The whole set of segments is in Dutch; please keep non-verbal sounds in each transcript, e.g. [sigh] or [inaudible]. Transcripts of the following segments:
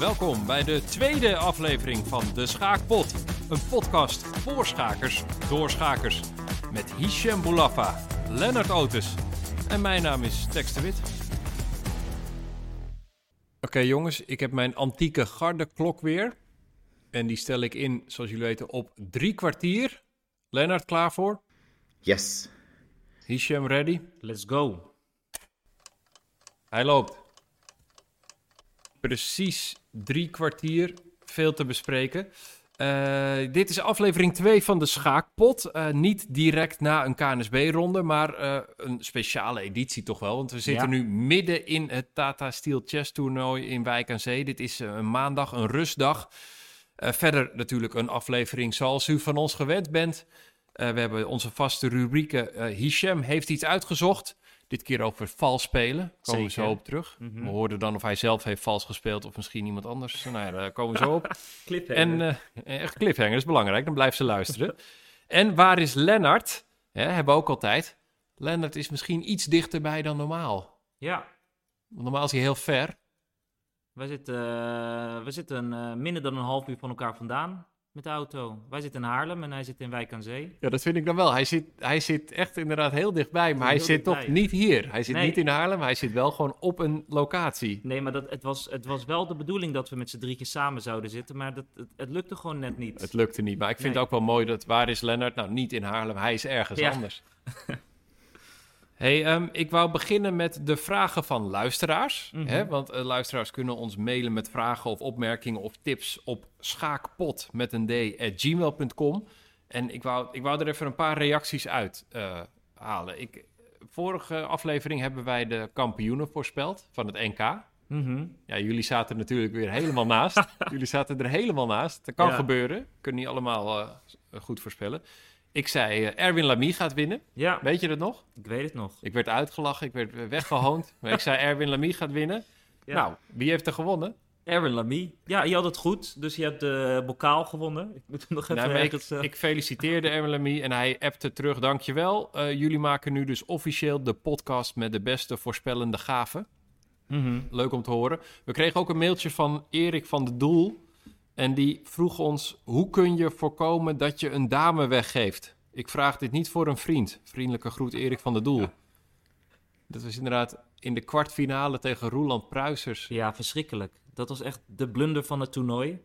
Welkom bij de tweede aflevering van De Schaakpot. Een podcast voor schakers, door schakers. Met Hichem Boulafa, Lennart Otis en mijn naam is Tex de Wit. Oké jongens, ik heb mijn antieke garde klok weer. En die stel ik in, zoals jullie weten, op drie kwartier. Lennart, klaar voor? Yes. Hichem, ready? Let's go. Hij loopt. Precies drie kwartier. Veel te bespreken. Uh, dit is aflevering 2 van de Schaakpot. Uh, niet direct na een KNSB-ronde, maar uh, een speciale editie toch wel. Want we zitten ja. nu midden in het Tata Steel Chess Toernooi in Wijk aan Zee. Dit is een maandag, een rustdag. verder natuurlijk een aflevering zoals u van ons gewend bent. we hebben onze vaste rubrieken. Hichem heeft iets uitgezocht. Dit keer over vals spelen. Komen we zo op terug. Mm -hmm. We hoorden dan of hij zelf heeft vals gespeeld of misschien iemand anders. Nou ja, daar komen we zo op. [laughs] cliffhanger. En uh, echt cliffhanger is belangrijk, dan blijft ze luisteren. [laughs] en waar is Lennart? Hebben we ook altijd. Lennart is misschien iets dichterbij dan normaal. Ja. Want normaal is hij heel ver. We zitten, uh, we zitten uh, minder dan een half uur van elkaar vandaan met de auto. Wij zitten in Haarlem en hij zit in Wijk aan Zee. Ja, dat vind ik dan wel. Hij zit, hij zit echt inderdaad heel dichtbij, maar hij zit dichtbij. toch niet hier. Hij zit nee. niet in Haarlem, hij zit wel gewoon op een locatie. Nee, maar dat, het, was, het was wel de bedoeling dat we met z'n drietjes samen zouden zitten, maar dat, het, het, lukte gewoon net niet. Het lukte niet, maar ik vind nee. het ook wel mooi dat waar is Lennart? Nou, niet in Haarlem, hij is ergens ja. anders. [laughs] Hey, um, ik wou beginnen met de vragen van luisteraars. Mm -hmm. hè? Want uh, luisteraars kunnen ons mailen met vragen of opmerkingen of tips op schaakpot met een d at gmail.com. En ik wou, ik wou er even een paar reacties uit uh, halen. Ik, vorige aflevering hebben wij de kampioenen voorspeld van het NK. Mm -hmm. Ja, jullie zaten natuurlijk weer helemaal naast. [laughs] jullie zaten er helemaal naast. Dat kan ja. gebeuren. Kunnen niet allemaal uh, goed voorspellen. Ik zei, uh, Erwin Lamy gaat winnen. Ja. Weet je dat nog? Ik weet het nog. Ik werd uitgelachen, ik werd weggehoond. [laughs] maar ik zei, Erwin Lamy gaat winnen. Ja. Nou, wie heeft er gewonnen? Erwin Lamy. Ja, je had het goed. Dus je hebt de bokaal gewonnen. Ik moet hem nog even... Nou, ik, ik, feliciteerde [laughs] Erwin Lamy en hij appte terug, dankjewel. Uh, jullie maken nu dus officieel de podcast met de beste voorspellende gaven. Mm -hmm. Leuk om te horen. We kregen ook een mailtje van Erik van de Doel... En die vroeg ons: hoe kun je voorkomen dat je een dame weggeeft? Ik vraag dit niet voor een vriend. Vriendelijke groet, Erik van der Doel. Ja. Dat was inderdaad in de kwartfinale tegen Roeland Pruisers. Ja, verschrikkelijk. Dat was echt de blunder van het toernooi.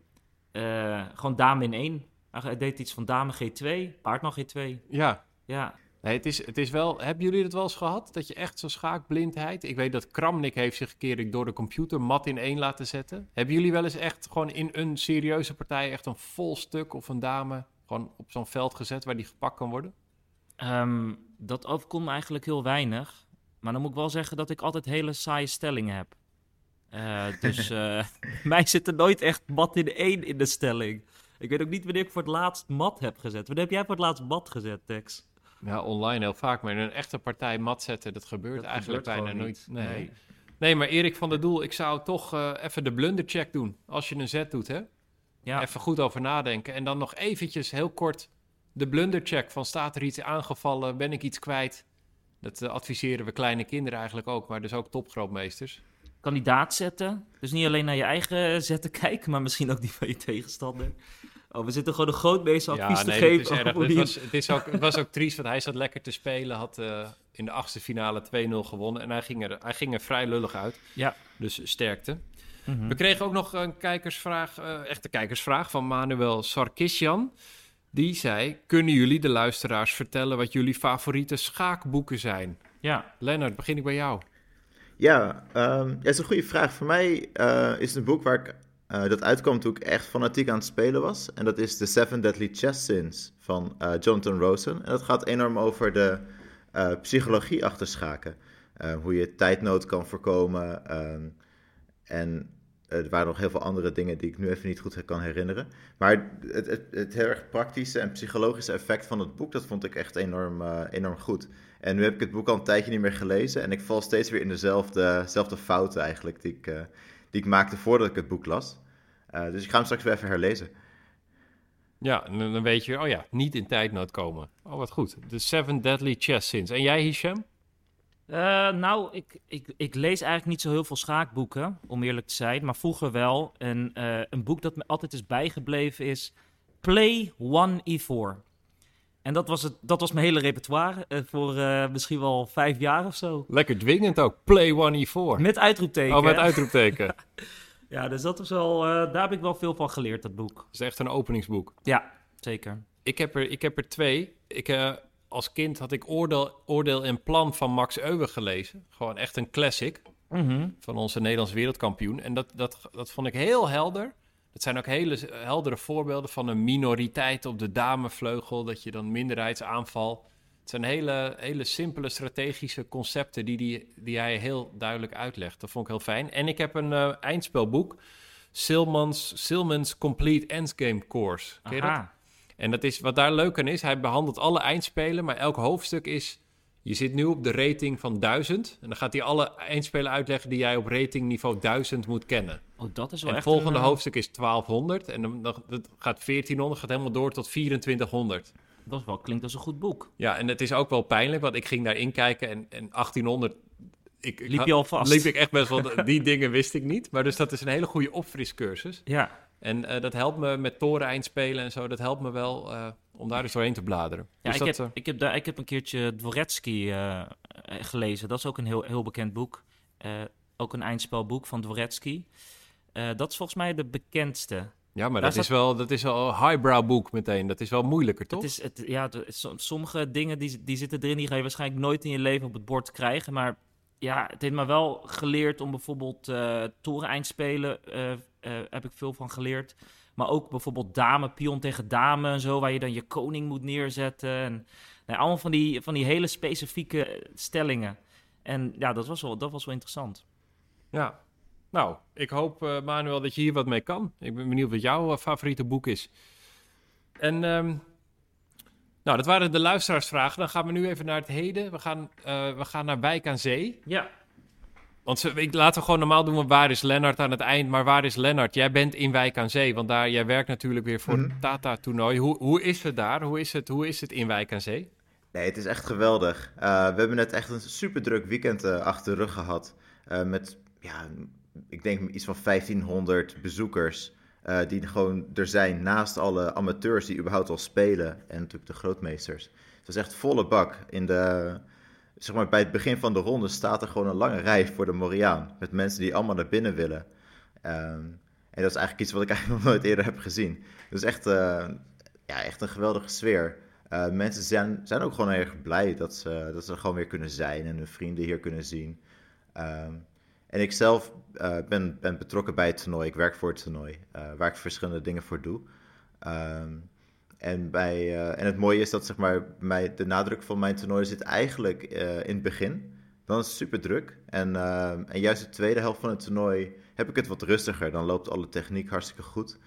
Uh, gewoon dame in één. Hij deed iets van dame G2, paard nog G2. Ja. Ja. Nee, het is, het is wel... Hebben jullie het wel eens gehad? Dat je echt zo'n schaakblindheid... Ik weet dat Kramnik heeft zich een keer door de computer mat in één laten zetten. Hebben jullie wel eens echt gewoon in een serieuze partij... echt een vol stuk of een dame gewoon op zo'n veld gezet... waar die gepakt kan worden? Um, dat overkomt eigenlijk heel weinig. Maar dan moet ik wel zeggen dat ik altijd hele saaie stellingen heb. Uh, dus uh, [laughs] [laughs] mij zit er nooit echt mat in één in de stelling. Ik weet ook niet wanneer ik voor het laatst mat heb gezet. Wanneer heb jij voor het laatst mat gezet, Tex? Ja, online heel vaak, maar in een echte partij mat zetten, dat gebeurt dat eigenlijk gebeurt bijna nooit. Nee. Nee. nee, maar Erik van der Doel, ik zou toch uh, even de blundercheck doen als je een zet doet, hè? Ja. Even goed over nadenken en dan nog eventjes heel kort de blundercheck van staat er iets aangevallen, ben ik iets kwijt? Dat uh, adviseren we kleine kinderen eigenlijk ook, maar dus ook topgrootmeesters. Kandidaat zetten, dus niet alleen naar je eigen zetten [laughs] kijken, maar misschien ook die van je tegenstander. Oh, we zitten gewoon een grootmeester advies ja, te geven. Het, is erg. Het, was, het, is ook, het was ook triest, want hij zat lekker te spelen. Had uh, in de achtste finale 2-0 gewonnen. En hij ging, er, hij ging er vrij lullig uit. Ja. Dus sterkte. Mhm. Mm -hmm. We kregen ook nog een kijkersvraag, uh, echte kijkersvraag van Manuel Sarkisjan. Die zei, kunnen jullie de luisteraars vertellen wat jullie favoriete schaakboeken zijn? Ja. Lennart, begin ik bij jou. Ja, um, ja, dat is een goede vraag. Voor mij uh, is het een boek waar ik Uh, dat uitkwam toen ik echt fanatiek aan het spelen was. En dat is The Seven Deadly Chess Sins van uh, Jonathan Rosen. En dat gaat enorm over de uh, psychologie achter schaken. hoe je tijdnood kan voorkomen. en er waren nog heel veel andere dingen die ik nu even niet goed kan herinneren. Maar het, het, het heel erg praktische en psychologische effect van het boek, dat vond ik echt enorm, enorm goed. En nu heb ik het boek al een tijdje niet meer gelezen. En ik val steeds weer in dezelfde, dezelfde fouten eigenlijk die ik die ik maakte voordat ik het boek las. Uh, dus ik ga hem straks weer even herlezen. Ja, dan weet je, oh ja, niet in tijdnood komen. Oh, wat goed. The Seven Deadly Chess Sins. En jij, Hisham? Eh, nou, ik, ik, ik lees eigenlijk niet zo heel veel schaakboeken, om eerlijk te zijn. Maar vroeger wel. En eh, een boek dat me altijd is bijgebleven is Play One E4. En dat was, het, dat was mijn hele repertoire eh, voor eh, misschien wel vijf jaar of zo. Lekker dwingend ook. Play one E4. Met uitroepteken. Oh, met [laughs] uitroepteken. Ja, dus dat is wel, eh, daar heb ik wel veel van geleerd, dat boek. Dat is echt een openingsboek. Ja, zeker. Ik heb er, ik heb er twee. Ik, als kind had ik Oordeel, Oordeel en Plan van Max Euwe gelezen. Gewoon echt een classic Mhm. van onze Nederlands wereldkampioen. En dat, dat, dat vond ik heel helder. Dat zijn ook hele heldere voorbeelden van een minoriteit op de damevleugel. Dat je dan minderheidsaanval. Het zijn hele, hele simpele strategische concepten die, die, die hij heel duidelijk uitlegt. Dat vond ik heel fijn. En ik heb een eh, eindspelboek. Silmans, Silmans Complete Endgame Course. Ken je dat? En dat is, wat daar leuk aan is, hij behandelt alle eindspelen, maar elk hoofdstuk is... Je zit nu op de rating van 1000 en dan gaat hij alle eindspelen uitleggen die jij op ratingniveau 1000 moet kennen. Oh, dat is wel En het echt volgende een, eh, hoofdstuk is 1200 en dan, dan dat gaat 1400, gaat helemaal door tot 2400. Dat is wel, klinkt als een goed boek. Ja, en het is ook wel pijnlijk, want ik ging daarin kijken en, en 1800... Ik, ik Liep je al vast? Liep ik echt best wel, [laughs] die dingen wist ik niet. Maar dus dat is een hele goede opfriscursus. Ja. En eh, dat helpt me met toren-eindspelen en zo. Dat helpt me wel eh, om daar dus doorheen te bladeren. Ja, Dus ik, dat, heb, eh, ik, heb daar, ik heb een keertje Dvoretsky gelezen. Dat is ook een heel, heel bekend boek. Ook een eindspelboek van Dvoretsky. Dat is volgens mij de bekendste. ja, maar daar dat is, wel, dat is wel een highbrow boek meteen. Dat is wel moeilijker, toch? Het is, het, ja, sommige dingen die, die zitten erin, die ga je waarschijnlijk nooit in je leven op het bord krijgen. Maar ja, het heeft me wel geleerd om bijvoorbeeld eh toren-eindspelen, eh, heb ik veel van geleerd. Maar ook bijvoorbeeld dame, pion tegen dame en zo, waar je dan je koning moet neerzetten. En nou, allemaal van die, van die hele specifieke stellingen. En ja, dat was wel, dat was wel interessant. Ja. Nou, ik hoop, eh, Manuel, dat je hier wat mee kan. Ik ben benieuwd wat jouw eh, favoriete boek is. En, ehm, nou, dat waren de luisteraarsvragen. Dan gaan we nu even naar het heden. We gaan, we gaan naar Wijk aan Zee. Ja, Want ze, ik, laten we gewoon normaal doen, we, waar is Lennart aan het eind? Maar waar is Lennart? Jij bent in Wijk aan Zee, want daar, jij werkt natuurlijk weer voor Mhm. het Tata-toernooi. Hoe, hoe is het daar? Hoe is het, hoe is het in Wijk aan Zee? Nee, het is echt geweldig. Eh, we hebben net echt een super druk weekend eh, achter de rug gehad. Eh, met, ja, ik denk iets van 1500 bezoekers. eh, die gewoon er zijn naast alle amateurs die überhaupt al spelen. En natuurlijk de grootmeesters. Het was echt volle bak. In de, zeg maar, bij het begin van de ronde staat er gewoon een lange rij voor de Moriaan. Met mensen die allemaal naar binnen willen. Ehm, en dat is eigenlijk iets wat ik [laughs] eigenlijk nog nooit eerder heb gezien. Dus echt, eh, ja, echt een geweldige sfeer. Eh, mensen zijn, zijn ook gewoon erg blij dat ze, dat ze er gewoon weer kunnen zijn en hun vrienden hier kunnen zien. Ehm, en ik zelf eh, ben, ben betrokken bij het toernooi. Ik werk voor het toernooi, waar ik verschillende dingen voor doe. Ehm, en, bij, eh, en het mooie is dat zeg maar, mij, de nadruk van mijn toernooi zit eigenlijk eh, in het begin. Dan is het super druk. En, ehm, en juist de tweede helft van het toernooi heb ik het wat rustiger. Dan loopt alle techniek hartstikke goed.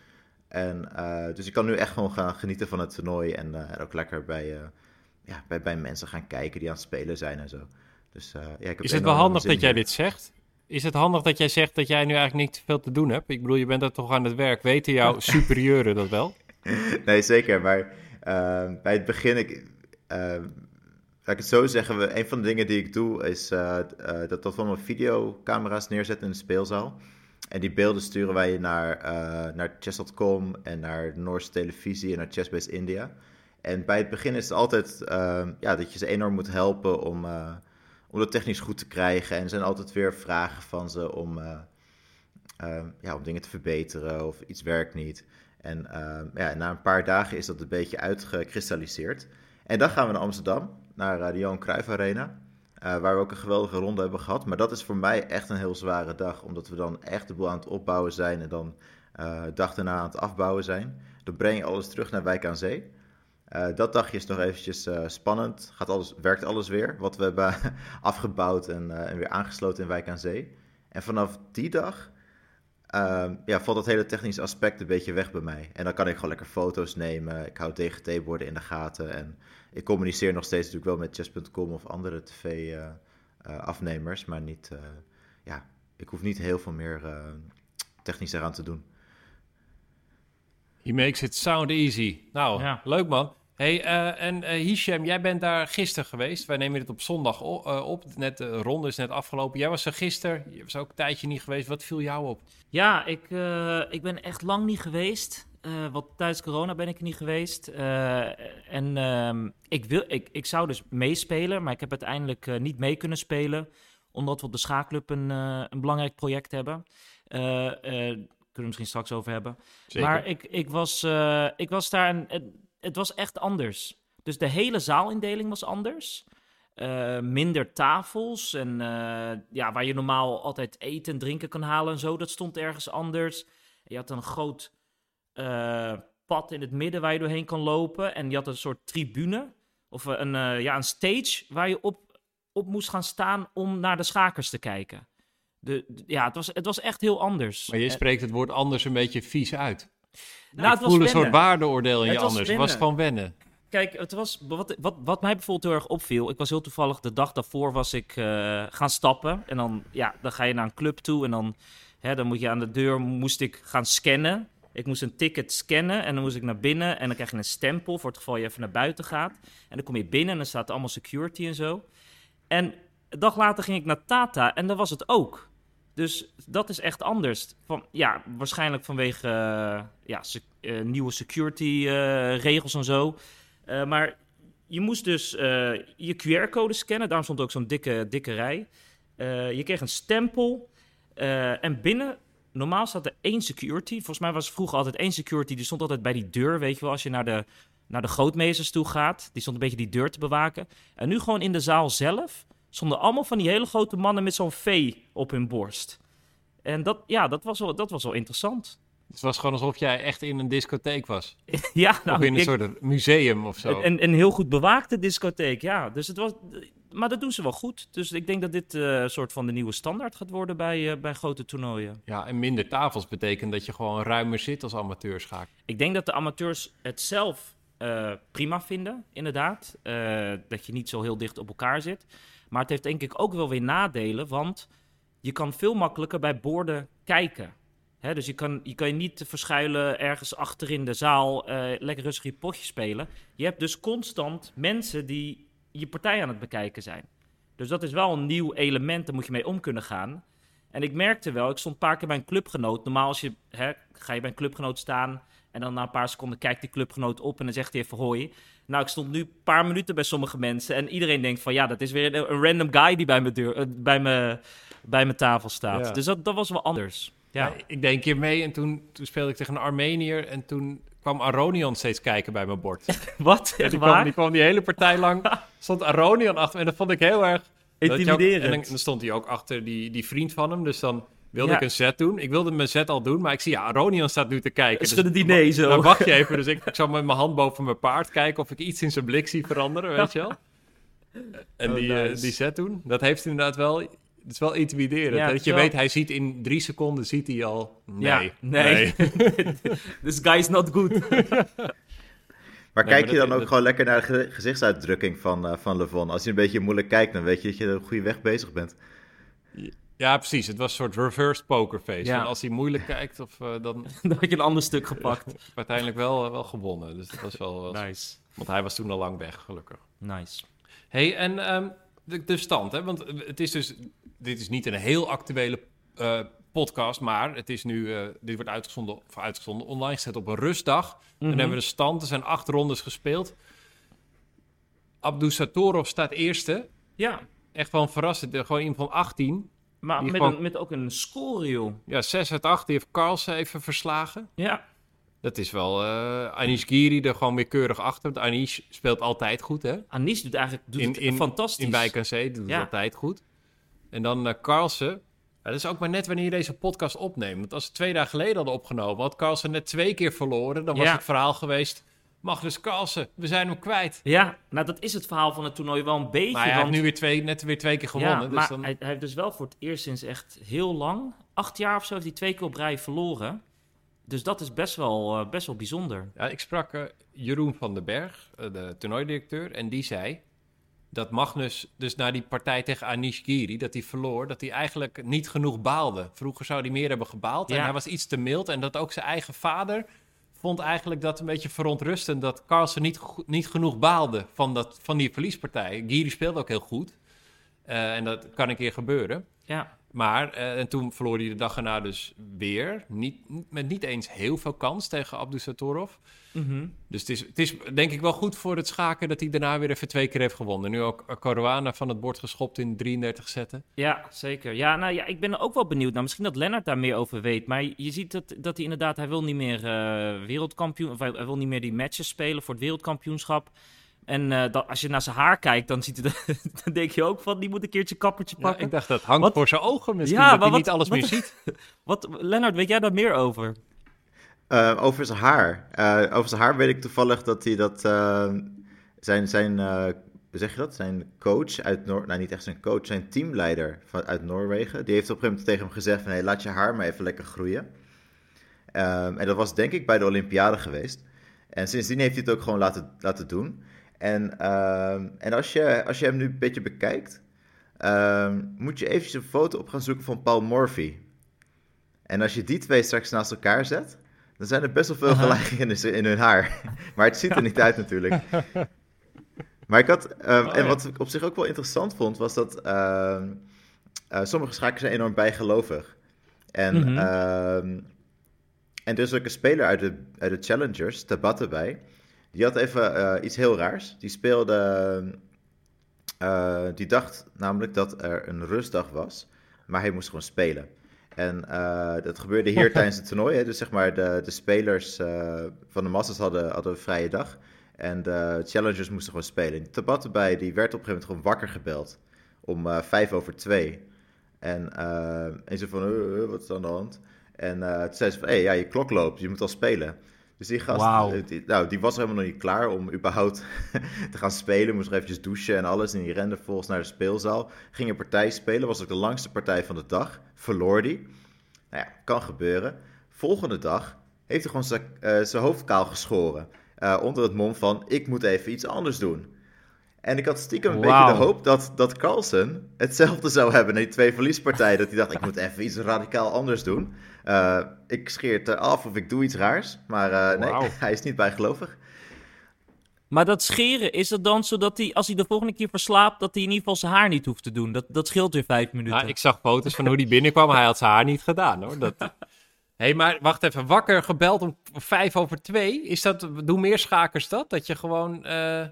En, eh, dus ik kan nu echt gewoon gaan genieten van het toernooi. En, eh, en ook lekker bij, eh, ja, bij, bij mensen gaan kijken die aan het spelen zijn en zo. Dus, eh, ja, ik heb Is het wel handig dat jij dit zegt? Is het handig dat jij zegt dat jij nu eigenlijk niet veel te doen hebt? Ik bedoel, je bent er toch aan het werk. Weten jouw [laughs] superieuren dat wel? [laughs] Nee, zeker. Maar eh, bij het begin, ik, eh, laat ik het zo zeggen, we, een van de dingen die ik doe is eh, eh, dat, dat allemaal videocamera's neerzetten in de speelzaal. En die beelden sturen wij naar, eh, naar chess.com en naar Noorse televisie en naar Chessbase India. En bij het begin is het altijd eh, ja, dat je ze enorm moet helpen om, om dat technisch goed te krijgen. En er zijn altijd weer vragen van ze om, ja, om dingen te verbeteren of iets werkt niet. En eh, ja, na een paar dagen is dat een beetje uitgekristalliseerd. En dan gaan we naar Amsterdam, naar eh, de Johan Cruijff Arena. eh, waar we ook een geweldige ronde hebben gehad. Maar dat is voor mij echt een heel zware dag. Omdat we dan echt de boel aan het opbouwen zijn. En dan eh dag daarna aan het afbouwen zijn. Dan breng je alles terug naar Wijk aan Zee. Dat dagje is nog eventjes spannend. Gaat alles, werkt alles weer wat we hebben [laughs] afgebouwd en, en weer aangesloten in Wijk aan Zee. En vanaf die dag ehm, ja, valt dat hele technische aspect een beetje weg bij mij. En dan kan ik gewoon lekker foto's nemen. Ik hou DGT-borden in de gaten. En ik communiceer nog steeds natuurlijk wel met chess.com of andere tv-afnemers. maar niet, eh, ja, ik hoef niet heel veel meer eh, technisch eraan te doen. He makes it sound easy. Nou, Ja. leuk man. Hey, eh, en eh Hisham, jij bent daar gisteren geweest. Wij nemen dit op zondag eh, op. Net, de ronde is net afgelopen. Jij was er gisteren. Je was ook een tijdje niet geweest. Wat viel jou op? Ja, ik, eh, ik ben echt lang niet geweest. Eh want tijdens corona ben ik er niet geweest. Eh, en ehm, ik, wil, ik, ik zou dus meespelen, maar ik heb uiteindelijk niet mee kunnen spelen. Omdat we op de schaakclub een, een belangrijk project hebben. Eh, eh, kunnen we misschien straks over hebben. Maar ik, ik, was, eh, ik was daar en het was echt anders. Dus de hele zaalindeling was anders. Eh, minder tafels en eh, ja, waar je normaal altijd eten en drinken kan halen en zo, dat stond ergens anders. Je had een groot eh, pad in het midden waar je doorheen kan lopen en je had een soort tribune of een, ja, een stage waar je op, op moest gaan staan om naar de schakers te kijken. De, de- ja, het was, het was echt heel anders. Maar je spreekt het woord anders een beetje vies uit. Nou, ik het was voel een soort waardeoordeel in Het je was anders. Het was gewoon wennen. Kijk, het was, wat, wat, wat mij bijvoorbeeld heel erg opviel. Ik was heel toevallig de dag daarvoor was ik eh, gaan stappen. En dan, ja, dan ga je naar een club toe. En dan, hè, dan moet je aan de deur moest ik gaan scannen. Ik moest een ticket scannen. En dan moest ik naar binnen. En dan krijg je een stempel voor het geval je even naar buiten gaat. En dan kom je binnen en dan staat allemaal security en zo. En een dag later ging ik naar Tata. En daar was het ook. Dus dat is echt anders. Van, ja, waarschijnlijk vanwege eh, ja, eh, nieuwe security eh, regels en zo. Maar je moest dus je QR-code scannen. Daarom stond ook zo'n dikke, dikke rij. Je kreeg een stempel. en binnen, normaal staat er één security. Volgens mij was er vroeger altijd één security. Die stond altijd bij die deur, weet je wel. Als je naar de, naar de grootmeesters toe gaat. Die stond een beetje die deur te bewaken. En nu gewoon in de zaal zelf stonden allemaal van die hele grote mannen met zo'n V op hun borst. En dat, ja, dat was wel, dat was wel interessant. Het was gewoon alsof jij echt in een discotheek was. [laughs] ja, nou, of in een ik- soort museum of zo. Een, een, heel goed bewaakte discotheek, ja. Dus het was, maar dat doen ze wel goed. Dus ik denk dat dit eh, een soort van de nieuwe standaard gaat worden bij, eh, bij grote toernooien. Ja, en minder tafels betekent dat je gewoon ruimer zit als amateurschaak. Ik denk dat de amateurs het zelf eh, prima vinden, inderdaad. Dat je niet zo heel dicht op elkaar zit. Maar het heeft denk ik ook wel weer nadelen, want je kan veel makkelijker bij borden kijken. Dus je kan, je kan je niet verschuilen ergens achter in de zaal, eh, lekker rustig je potje spelen. Je hebt dus constant mensen die je partij aan het bekijken zijn. Dus dat is wel een nieuw element, daar moet je mee om kunnen gaan. En ik merkte wel, ik stond een paar keer bij een clubgenoot. Normaal als je, ga je bij een clubgenoot staan en dan na een paar seconden kijkt die clubgenoot op en dan zegt hij even hoi. Nou, ik stond nu een paar minuten bij sommige mensen en iedereen denkt van ja, dat is weer een, een random guy die bij mijn, deur, eh, bij mijn, bij mijn tafel staat. Ja. Dus dat, dat was wel anders. Ja. Ja, ik deed een keer mee en toen, toen speelde ik tegen een Armenier. En toen kwam Aronion steeds kijken bij mijn bord. [laughs] Wat? Ja, Echt die, kwam, die kwam die hele partij lang. [laughs] Stond Aronion achter me en dat vond ik heel erg... ook- Intimiderend. en dan, dan stond hij ook achter die, die vriend van hem. Dus dan wilde Ja. ik een set doen. Ik wilde mijn set al doen, maar ik zie ja, Aronion staat nu te kijken. Dus Schudde die nee zo. Dan wacht je even. Dus ik, ik zal met mijn hand boven mijn paard kijken of ik iets in zijn blik zie veranderen, weet je wel. [laughs] En Oh, die, eh, nice. die set doen. Dat heeft inderdaad wel... Het is wel intimiderend. Ja, het dat is je wel- weet, hij ziet in drie seconden, ziet hij al... Nee, Ja, nee. [laughs] This guy is not good. [laughs] Maar Nee, kijk maar je dat- dan ook dat- gewoon lekker naar de ge- gezichtsuitdrukking van, eh van Levon? Als je een beetje moeilijk kijkt, dan weet je dat je op goede weg bezig bent. Ja, precies. Het was een soort reversed pokerface. Ja. Als hij moeilijk kijkt, of, eh, dan [laughs] Dan had je een ander stuk gepakt. [laughs] heb uiteindelijk wel, eh, wel gewonnen. Dus dat was wel... Nice. Want hij was toen al lang weg, gelukkig. Nice. hey, en ehm, de, de stand, hè? Want het is dus... Dit is niet een heel actuele eh, podcast, maar het is nu... eh, dit wordt uitgezonden, of uitgezonden, online gezet op een rustdag. Dan Mhm. hebben we de stand. Er zijn acht rondes gespeeld. Abdusatorov staat eerste. Ja, Echt wel een verrassend. eh, Gewoon iemand van 18. Maar met, gewoon- een, met ook een score, joh. Ja, 6 uit 8. Die heeft Carlsen even verslagen. Ja, Dat is wel... eh Anish Giri er gewoon weer keurig achter. Want Anish speelt altijd goed, hè? Anis doet eigenlijk doet In- het in- fantastisch. In Wijk aan Zee doet het altijd goed. En dan eh Carlsen. Ja, dat is ook maar net wanneer je deze podcast opneemt. Want als we het twee dagen geleden hadden opgenomen... had Carlsen net twee keer verloren. Dan was Ja. het verhaal geweest... Magnus Carlsen, we zijn hem kwijt. Ja, nou dat is het verhaal van het toernooi wel een beetje. Maar hij want... heeft nu weer twee, net weer twee keer gewonnen. ja, dus maar dan... hij, hij heeft dus wel voor het eerst sinds echt heel lang, acht jaar of zo, heeft hij twee keer op rij verloren. Dus dat is best wel, eh, best wel bijzonder. Ja, ik sprak eh, Jeroen van den Berg, eh, de toernooidirecteur, en die zei dat Magnus dus na die partij tegen Anish Giri, dat hij verloor, dat hij eigenlijk niet genoeg baalde. Vroeger zou hij meer hebben gebaald en hij was iets te mild en dat ook zijn eigen vader vond eigenlijk dat een beetje verontrustend dat Carlsen niet, niet genoeg baalde van, dat, van die verliespartij. Giri speelde ook heel goed. Uh, en dat kan een keer gebeuren. Ja. Maar, uh, en toen verloor hij de dag erna dus weer. Niet, met niet eens heel veel kans tegen Abdusatorov. Mm Dus het is, het is denk ik wel goed voor het schaken dat hij daarna weer even twee keer heeft gewonnen. Nu ook Caruana van het bord geschopt in 33 zetten. Ja, zeker. Ja, nou ja, ik ben er ook wel benieuwd naar. Misschien dat Lennart daar meer over weet. Maar je ziet dat, dat hij inderdaad, hij wil niet meer uh, wereldkampioen, of hij, hij, wil niet meer die matches spelen voor het wereldkampioenschap. En uh, dat, als je naar zijn haar kijkt, dan, ziet het, [laughs] dan denk je ook van, die moet een keertje kappertje pakken. Ja, ik dacht, dat hangt wat? voor zijn ogen misschien, ja, dat hij wat, niet alles wat, meer ziet. [laughs] Wat, Lennart, weet jij daar meer over? Uh, over zijn haar. Uh, over zijn haar weet ik toevallig dat hij dat... zijn, zijn zeg je dat? Zijn coach uit Noor... Nou, niet echt zijn coach, zijn teamleider van, uit Noorwegen. Die heeft op een gegeven moment tegen hem gezegd van... Hey, laat je haar maar even lekker groeien. Um, en dat was denk ik bij de Olympiade geweest. En sindsdien heeft hij het ook gewoon laten, laten doen. En, uh, en als, je, als je hem nu een beetje bekijkt, uh, moet je eventjes een foto op gaan zoeken van Paul Morphy. En als je die twee straks naast elkaar zet, dan zijn er best wel veel gelijkingen in, in hun haar. [laughs] maar het ziet er niet uit natuurlijk. [laughs] Maar ik had, um, oh, en wat ik op zich ook wel interessant vond, was dat uh, sommige schakers zijn enorm bijgelovig. En, mm -hmm. en er is ook een speler uit de, uit de Challengers, Tabata bij. Die had even uh, iets heel raars. Die speelde. Uh, die dacht namelijk dat er een rustdag was. Maar hij moest gewoon spelen. En uh, dat gebeurde hier [laughs] tijdens het toernooi. Hè? Dus zeg maar, de, de spelers van de Masters hadden, hadden een vrije dag. En de challengers moesten gewoon spelen. Die Tabat erbij, die werd op een gegeven moment gewoon wakker gebeld. Om vijf over twee. En, en ze van, wat is aan de hand? En toen zei ze van, hé, hey, ja, je klok loopt, je moet al spelen. Dus die gast, wow. die, nou, die was helemaal nog niet klaar om überhaupt [laughs] te gaan spelen. Moest nog eventjes douchen en alles. En die rende volgens naar de speelzaal. Ging een partij spelen. Was ook de langste partij van de dag. Verloor die. Nou ja, kan gebeuren. Volgende dag heeft hij gewoon zijn uh, hoofd kaal geschoren. Uh, onder het mom van, ik moet even iets anders doen. En ik had stiekem een wow. beetje de hoop dat, dat Carlsen hetzelfde zou hebben in die twee verliespartijen. Dat hij dacht, ik moet even iets radicaal anders doen. Uh, ik scheer het af of ik doe iets raars. Maar uh, wow. nee, [laughs] hij is niet bijgelovig. Maar dat scheren, is dat dan zodat hij, als hij de volgende keer verslaapt, dat hij in ieder geval zijn haar niet hoeft te doen? Dat, dat scheelt weer vijf minuten. Nou, ik zag foto's van hoe hij binnenkwam, hij had zijn haar niet gedaan hoor. Dat... Hé, [laughs] hey, maar wacht even, wakker gebeld om vijf over twee? Is dat, doen meer schakers dat? Dat je gewoon... Uh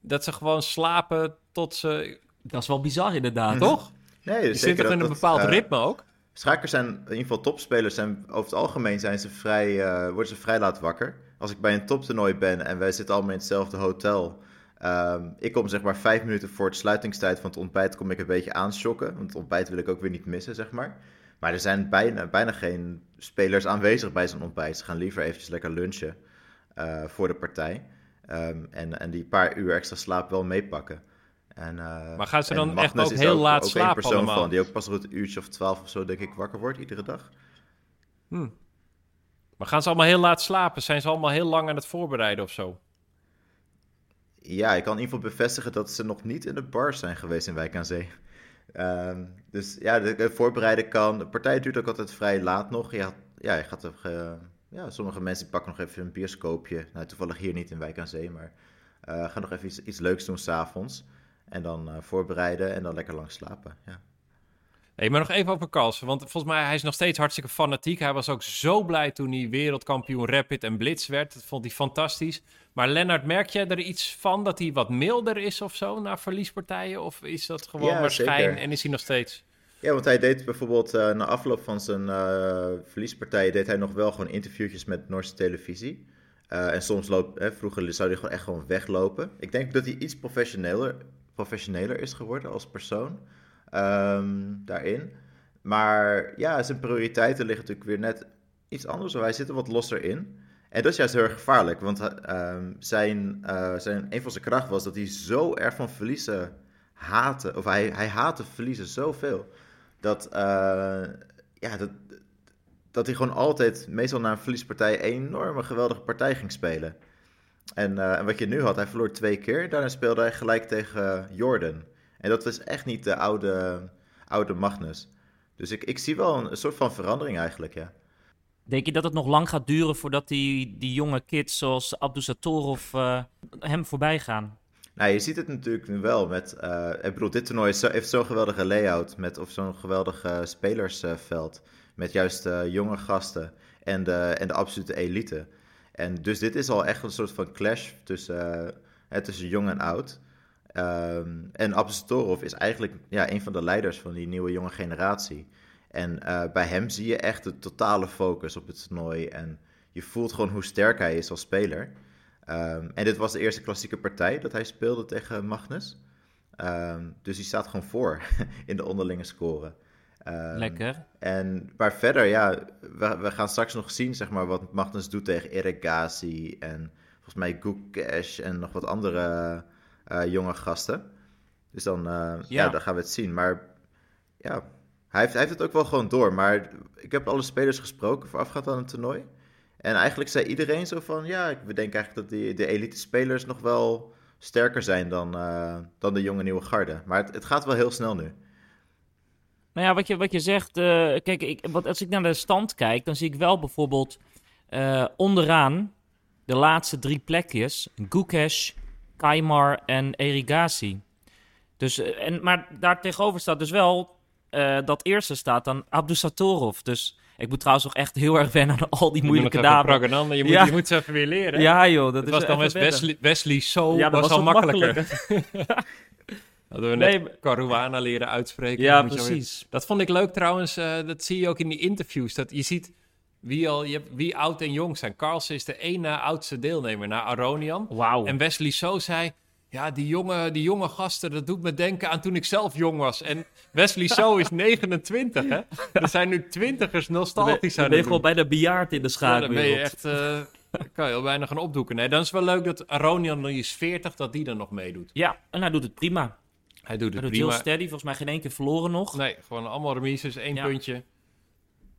dat ze gewoon slapen tot ze... Dat is wel bizar inderdaad, mm. toch? Nee, je zit toch in een bepaald ritme ook? Schakers zijn, in ieder geval topspelers, zijn over het algemeen zijn ze vrij, uh, worden ze vrij laat wakker. Als ik bij een toptoernooi ben en wij zitten allemaal in hetzelfde hotel... Um, ik kom zeg maar vijf minuten voor het sluitingstijd van het ontbijt kom ik een beetje aanschokken. Want het ontbijt wil ik ook weer niet missen, zeg maar. Maar er zijn bijna, bijna geen spelers aanwezig bij zo'n ontbijt. Ze gaan liever eventjes lekker lunchen uh, voor de partij. Um, en, en die paar uur extra slaap wel meepakken. En, uh, maar gaan ze dan echt ook heel ook, laat ook slapen persoon allemaal? Van, die ook pas rond een uurtje of twaalf of zo, denk ik, wakker wordt iedere dag. Hmm. Maar gaan ze allemaal heel laat slapen? Zijn ze allemaal heel lang aan het voorbereiden of zo? Ja, ik kan in ieder geval bevestigen dat ze nog niet in de bars zijn geweest in Wijk aan Zee. Um, dus ja, de, de, voorbereiden kan. De partij duurt ook altijd vrij laat nog. Ja, ja je gaat er, uh, ja, sommige mensen pakken nog even een bioscoopje. Nou, toevallig hier niet in Wijk aan Zee, maar uh, gaan nog even iets, iets leuks doen s'avonds. En dan uh, voorbereiden en dan lekker lang slapen. Ja. Hey, maar nog even over Carlsen, want volgens mij hij is nog steeds hartstikke fanatiek. Hij was ook zo blij toen hij wereldkampioen Rapid en Blitz werd. Dat vond hij fantastisch. Maar Lennart, merk jij er iets van dat hij wat milder is of zo na verliespartijen? Of is dat gewoon ja, maar schijn en is hij nog steeds... Ja, want hij deed bijvoorbeeld uh, na afloop van zijn uh, verliespartijen... deed hij nog wel gewoon interviewtjes met Noorse televisie. Uh, en soms loopt, hè, vroeger zou hij gewoon echt gewoon weglopen. Ik denk dat hij iets professioneler, professioneler is geworden als persoon um, daarin. Maar ja, zijn prioriteiten liggen natuurlijk weer net iets anders. Hij zit er wat losser in. En dat is juist heel erg gevaarlijk, want um, zijn, zijn, een van zijn krachten was dat hij zo erg van verliezen haatte. Of hij, hij haatte verliezen zoveel dat, uh, ja, dat, dat hij gewoon altijd, meestal na een verliespartij, een enorme geweldige partij ging spelen. En, uh, en wat je nu had, hij verloor twee keer. Daarna speelde hij gelijk tegen Jordan. En dat was echt niet de oude, oude Magnus. Dus ik, ik zie wel een, soort van verandering eigenlijk, ja. Denk je dat het nog lang gaat duren voordat die, die jonge kids zoals Abdusatorov uh, hem voorbij gaan? Nou, je ziet het natuurlijk nu wel met... Uh, ik bedoel, dit toernooi heeft zo'n geweldige layout met, of zo'n geweldige spelersveld. met juist uh, jonge gasten en de, en de absolute elite. En dus dit is al echt een soort van clash tussen, tussen jong en oud. Um, en Abdusatorov is eigenlijk ja, een van de leiders van die nieuwe jonge generatie. En bij hem zie je echt de totale focus op het toernooi. En je voelt gewoon hoe sterk hij is als speler. Um, en dit was de eerste klassieke partij dat hij speelde tegen Magnus. Um, dus hij staat gewoon voor [laughs] in de onderlinge score. Um, Lekker. En maar verder, ja, we, we, gaan straks nog zien zeg maar, wat Magnus doet tegen Irrigatie en volgens mij Gukesh en nog wat andere uh, jonge gasten. Dus dan, uh, ja. ja. dan gaan we het zien. Maar ja, hij heeft, hij heeft het ook wel gewoon door. Maar ik heb alle spelers gesproken voorafgaand aan het toernooi. En eigenlijk zei iedereen zo van, ja, we denken eigenlijk dat de elite spelers nog wel sterker zijn dan, uh, dan de jonge nieuwe garde. Maar het, het, gaat wel heel snel nu. Nou ja, wat je, wat je zegt, uh, kijk, ik, wat, als ik naar de stand kijk, dan zie ik wel bijvoorbeeld uh, onderaan de laatste drie plekjes, Gukesh, Kaimar en Erigasi. Dus, en, maar daar tegenover staat dus wel, dat eerste staat dan Abdusatorov. Dus ik moet trouwens nog echt heel erg wennen aan al die moeilijke namen. Je moet, ja. je moet ze even weer leren. Ja joh, dat, dat was dan Wesley, Wesley So ja, dat was, al makkelijker. makkelijker. [laughs] Hadden we net nee, Caruana leren uitspreken. Ja, precies. Dat vond ik leuk trouwens. Uh, dat zie je ook in die interviews. Dat je ziet wie, al, je wie oud en jong zijn. Carlsen is de één na oudste deelnemer na Aronian. Wauw. En Wesley So zei... Ja, die jonge, die jonge gasten, dat doet me denken aan toen ik zelf jong was. En Wesley So is [laughs] 29, hè? Er zijn nu twintigers nostalgisch aan het gewoon bijna bejaard in de schakel. Ja, dan ben je echt... Uh, kan je al bijna gaan opdoeken. Nee, dan is wel leuk dat Aronian, is 40, dat die dan nog meedoet. Ja, en hij doet het prima. Hij doet het hij prima. heel steady, volgens mij geen één keer verloren nog. Nee, gewoon allemaal remises, één ja. puntje.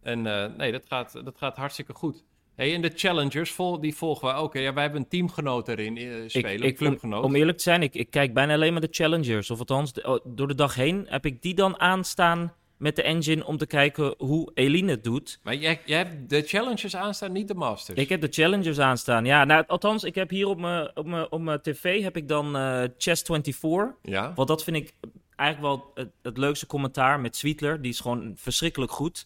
En uh, nee, dat gaat, dat gaat hartstikke goed. Hey, en de challengers, vol, die volgen we ook. Ja, wij hebben een teamgenoot erin uh, spelen, ik, ik, clubgenoot. Om, eerlijk te zijn, ik, ik kijk bijna alleen maar de challengers. Of althans, de, oh, door de dag heen heb ik die dan aanstaan met de engine om te kijken hoe Eline het doet. Maar jij, jij hebt de challengers aanstaan, niet de masters? Ik heb de challengers aanstaan, ja. Nou, althans, ik heb hier op mijn, op mijn, op mijn tv heb ik dan uh, Chess 24. Ja. Want dat vind ik eigenlijk wel het, het leukste commentaar met Sweetler. Die is gewoon verschrikkelijk goed.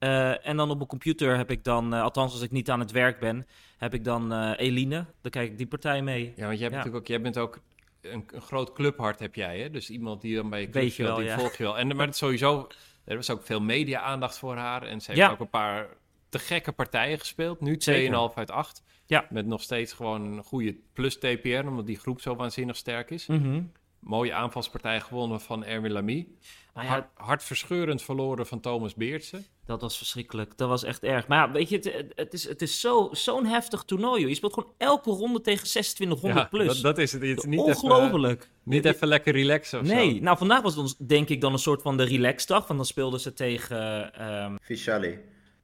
Uh, en dan op mijn computer heb ik dan, uh, althans als ik niet aan het werk ben, heb ik dan uh, Eline. Dan kijk ik die partij mee. Ja, want jij, ja. Natuurlijk ook, jij bent ook een, een, groot clubhart heb jij, hè? Dus iemand die dan bij je club speelt, die ja. volg je wel. En, maar het sowieso, er was ook veel media-aandacht voor haar. En ze heeft ja. ook een paar te gekke partijen gespeeld. Nu 2,5 uit 8. Ja. Met nog steeds gewoon een goede plus TPR, omdat die groep zo waanzinnig sterk is. Mm -hmm. Mooie aanvalspartij gewonnen van Erwin Lamy. Nou ja, Hart, hartverscheurend verloren van Thomas Beertsen. Dat was verschrikkelijk. Dat was echt erg. Maar ja, weet je, het, het is, het is zo, zo'n heftig toernooi. Joh. Je speelt gewoon elke ronde tegen 2600 ja, plus. Dat, dat, is het. het is niet Ongelooflijk. Even, niet even lekker relaxen of Nee, zo. nou vandaag was het denk ik dan een soort van de relaxdag. Want dan speelden ze tegen... Um... Vishali.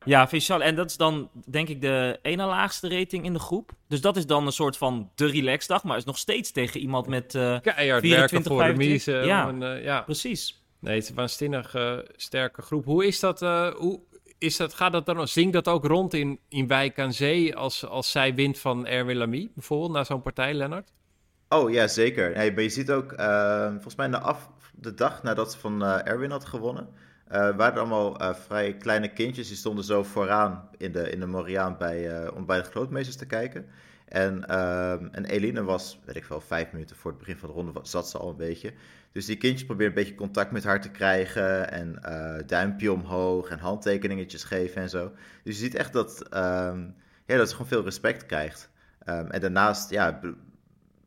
Ja, Vishal. En dat is dan, denk ik, de ene laagste rating in de groep. Dus dat is dan een soort van de relaxdag. Maar is nog steeds tegen iemand met uh, Keihard 24, voor 25. de ja, en, uh, ja, precies. Nee, het is een waanzinnig uh, sterke groep. Hoe is dat? Uh, hoe is dat gaat dat dan, zingt dat ook rond in, in Wijk aan Zee als, als zij wint van Erwin Lamy, bijvoorbeeld, na zo'n partij, Lennart? Oh ja, zeker. Hey, maar je ziet ook, uh, volgens mij de, af, de dag nadat ze van Erwin had gewonnen, waren er allemaal vrij kleine kindjes, die stonden zo vooraan in de, in de Moriaan bij, om bij de grootmeesters te kijken. En, en Eline was, weet ik wel, vijf minuten voor het begin van de ronde zat ze al een beetje. Dus die kindjes proberen een beetje contact met haar te krijgen. En uh, duimpje omhoog en handtekeningetjes geven en zo. Dus je ziet echt dat, um, ja, dat ze gewoon veel respect krijgt. Um, en daarnaast, ja,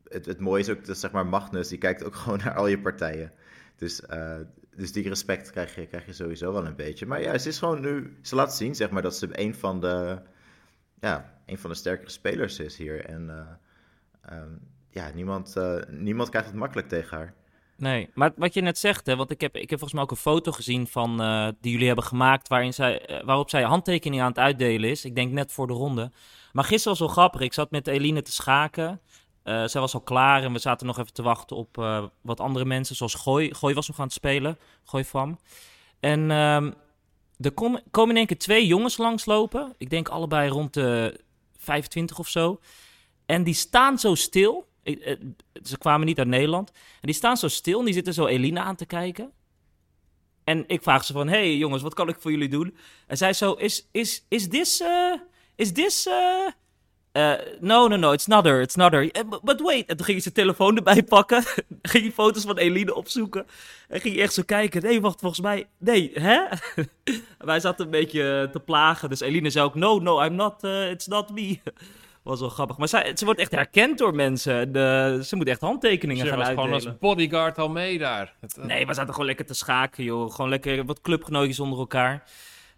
het, het mooie is ook dat zeg maar Magnus, die kijkt ook [laughs] gewoon naar al je partijen. Dus, uh, dus die respect krijg je, krijg je sowieso wel een beetje. Maar ja, ze is gewoon nu, ze laat zien zeg maar dat ze een van de, ja, een van de sterkere spelers is hier. En uh, um, ja, niemand, niemand krijgt het makkelijk tegen haar. Nee, maar wat je net zegt, hè, want ik heb, ik heb volgens mij ook een foto gezien van, uh, die jullie hebben gemaakt, waarin zij, waarop zij handtekeningen aan het uitdelen is. Ik denk net voor de ronde. Maar gisteren was wel grappig. Ik zat met Eline te schaken. Uh, zij was al klaar en we zaten nog even te wachten op wat andere mensen, zoals Gooi. Gooi was nog aan het spelen, Gooi van. En ehm, er kom- komen in één keer twee jongens langslopen. Ik denk allebei rond de 25 of zo. En die staan zo stil. Ik- eh, ze kwamen niet uit Nederland. En die staan zo stil en die zitten zo Elina aan te kijken. En ik vraag ze van, hey jongens, wat kan ik voor jullie doen? En zij zo, is, is, is this, eh, is this, eh, eh, no, no, no, it's not her, it's not her. Eh, but- But wait. En toen ging hij zijn telefoon erbij pakken. [laughs] ging hij foto's van Eline opzoeken. En ging hij echt zo kijken. Nee, wacht, volgens mij, nee, hè? [laughs] Wij zaten een beetje te plagen. Dus Eline zei ook, no, no, I'm not, eh, it's not me. [laughs] Was wel grappig. Maar zij, ze wordt echt herkend door mensen. De, ze moet echt handtekeningen Ze gaan was uitdelen. gewoon als bodyguard al mee daar. Het, eh, Nee, we zaten gewoon lekker te schaken, joh. Gewoon lekker wat clubgenootjes onder elkaar.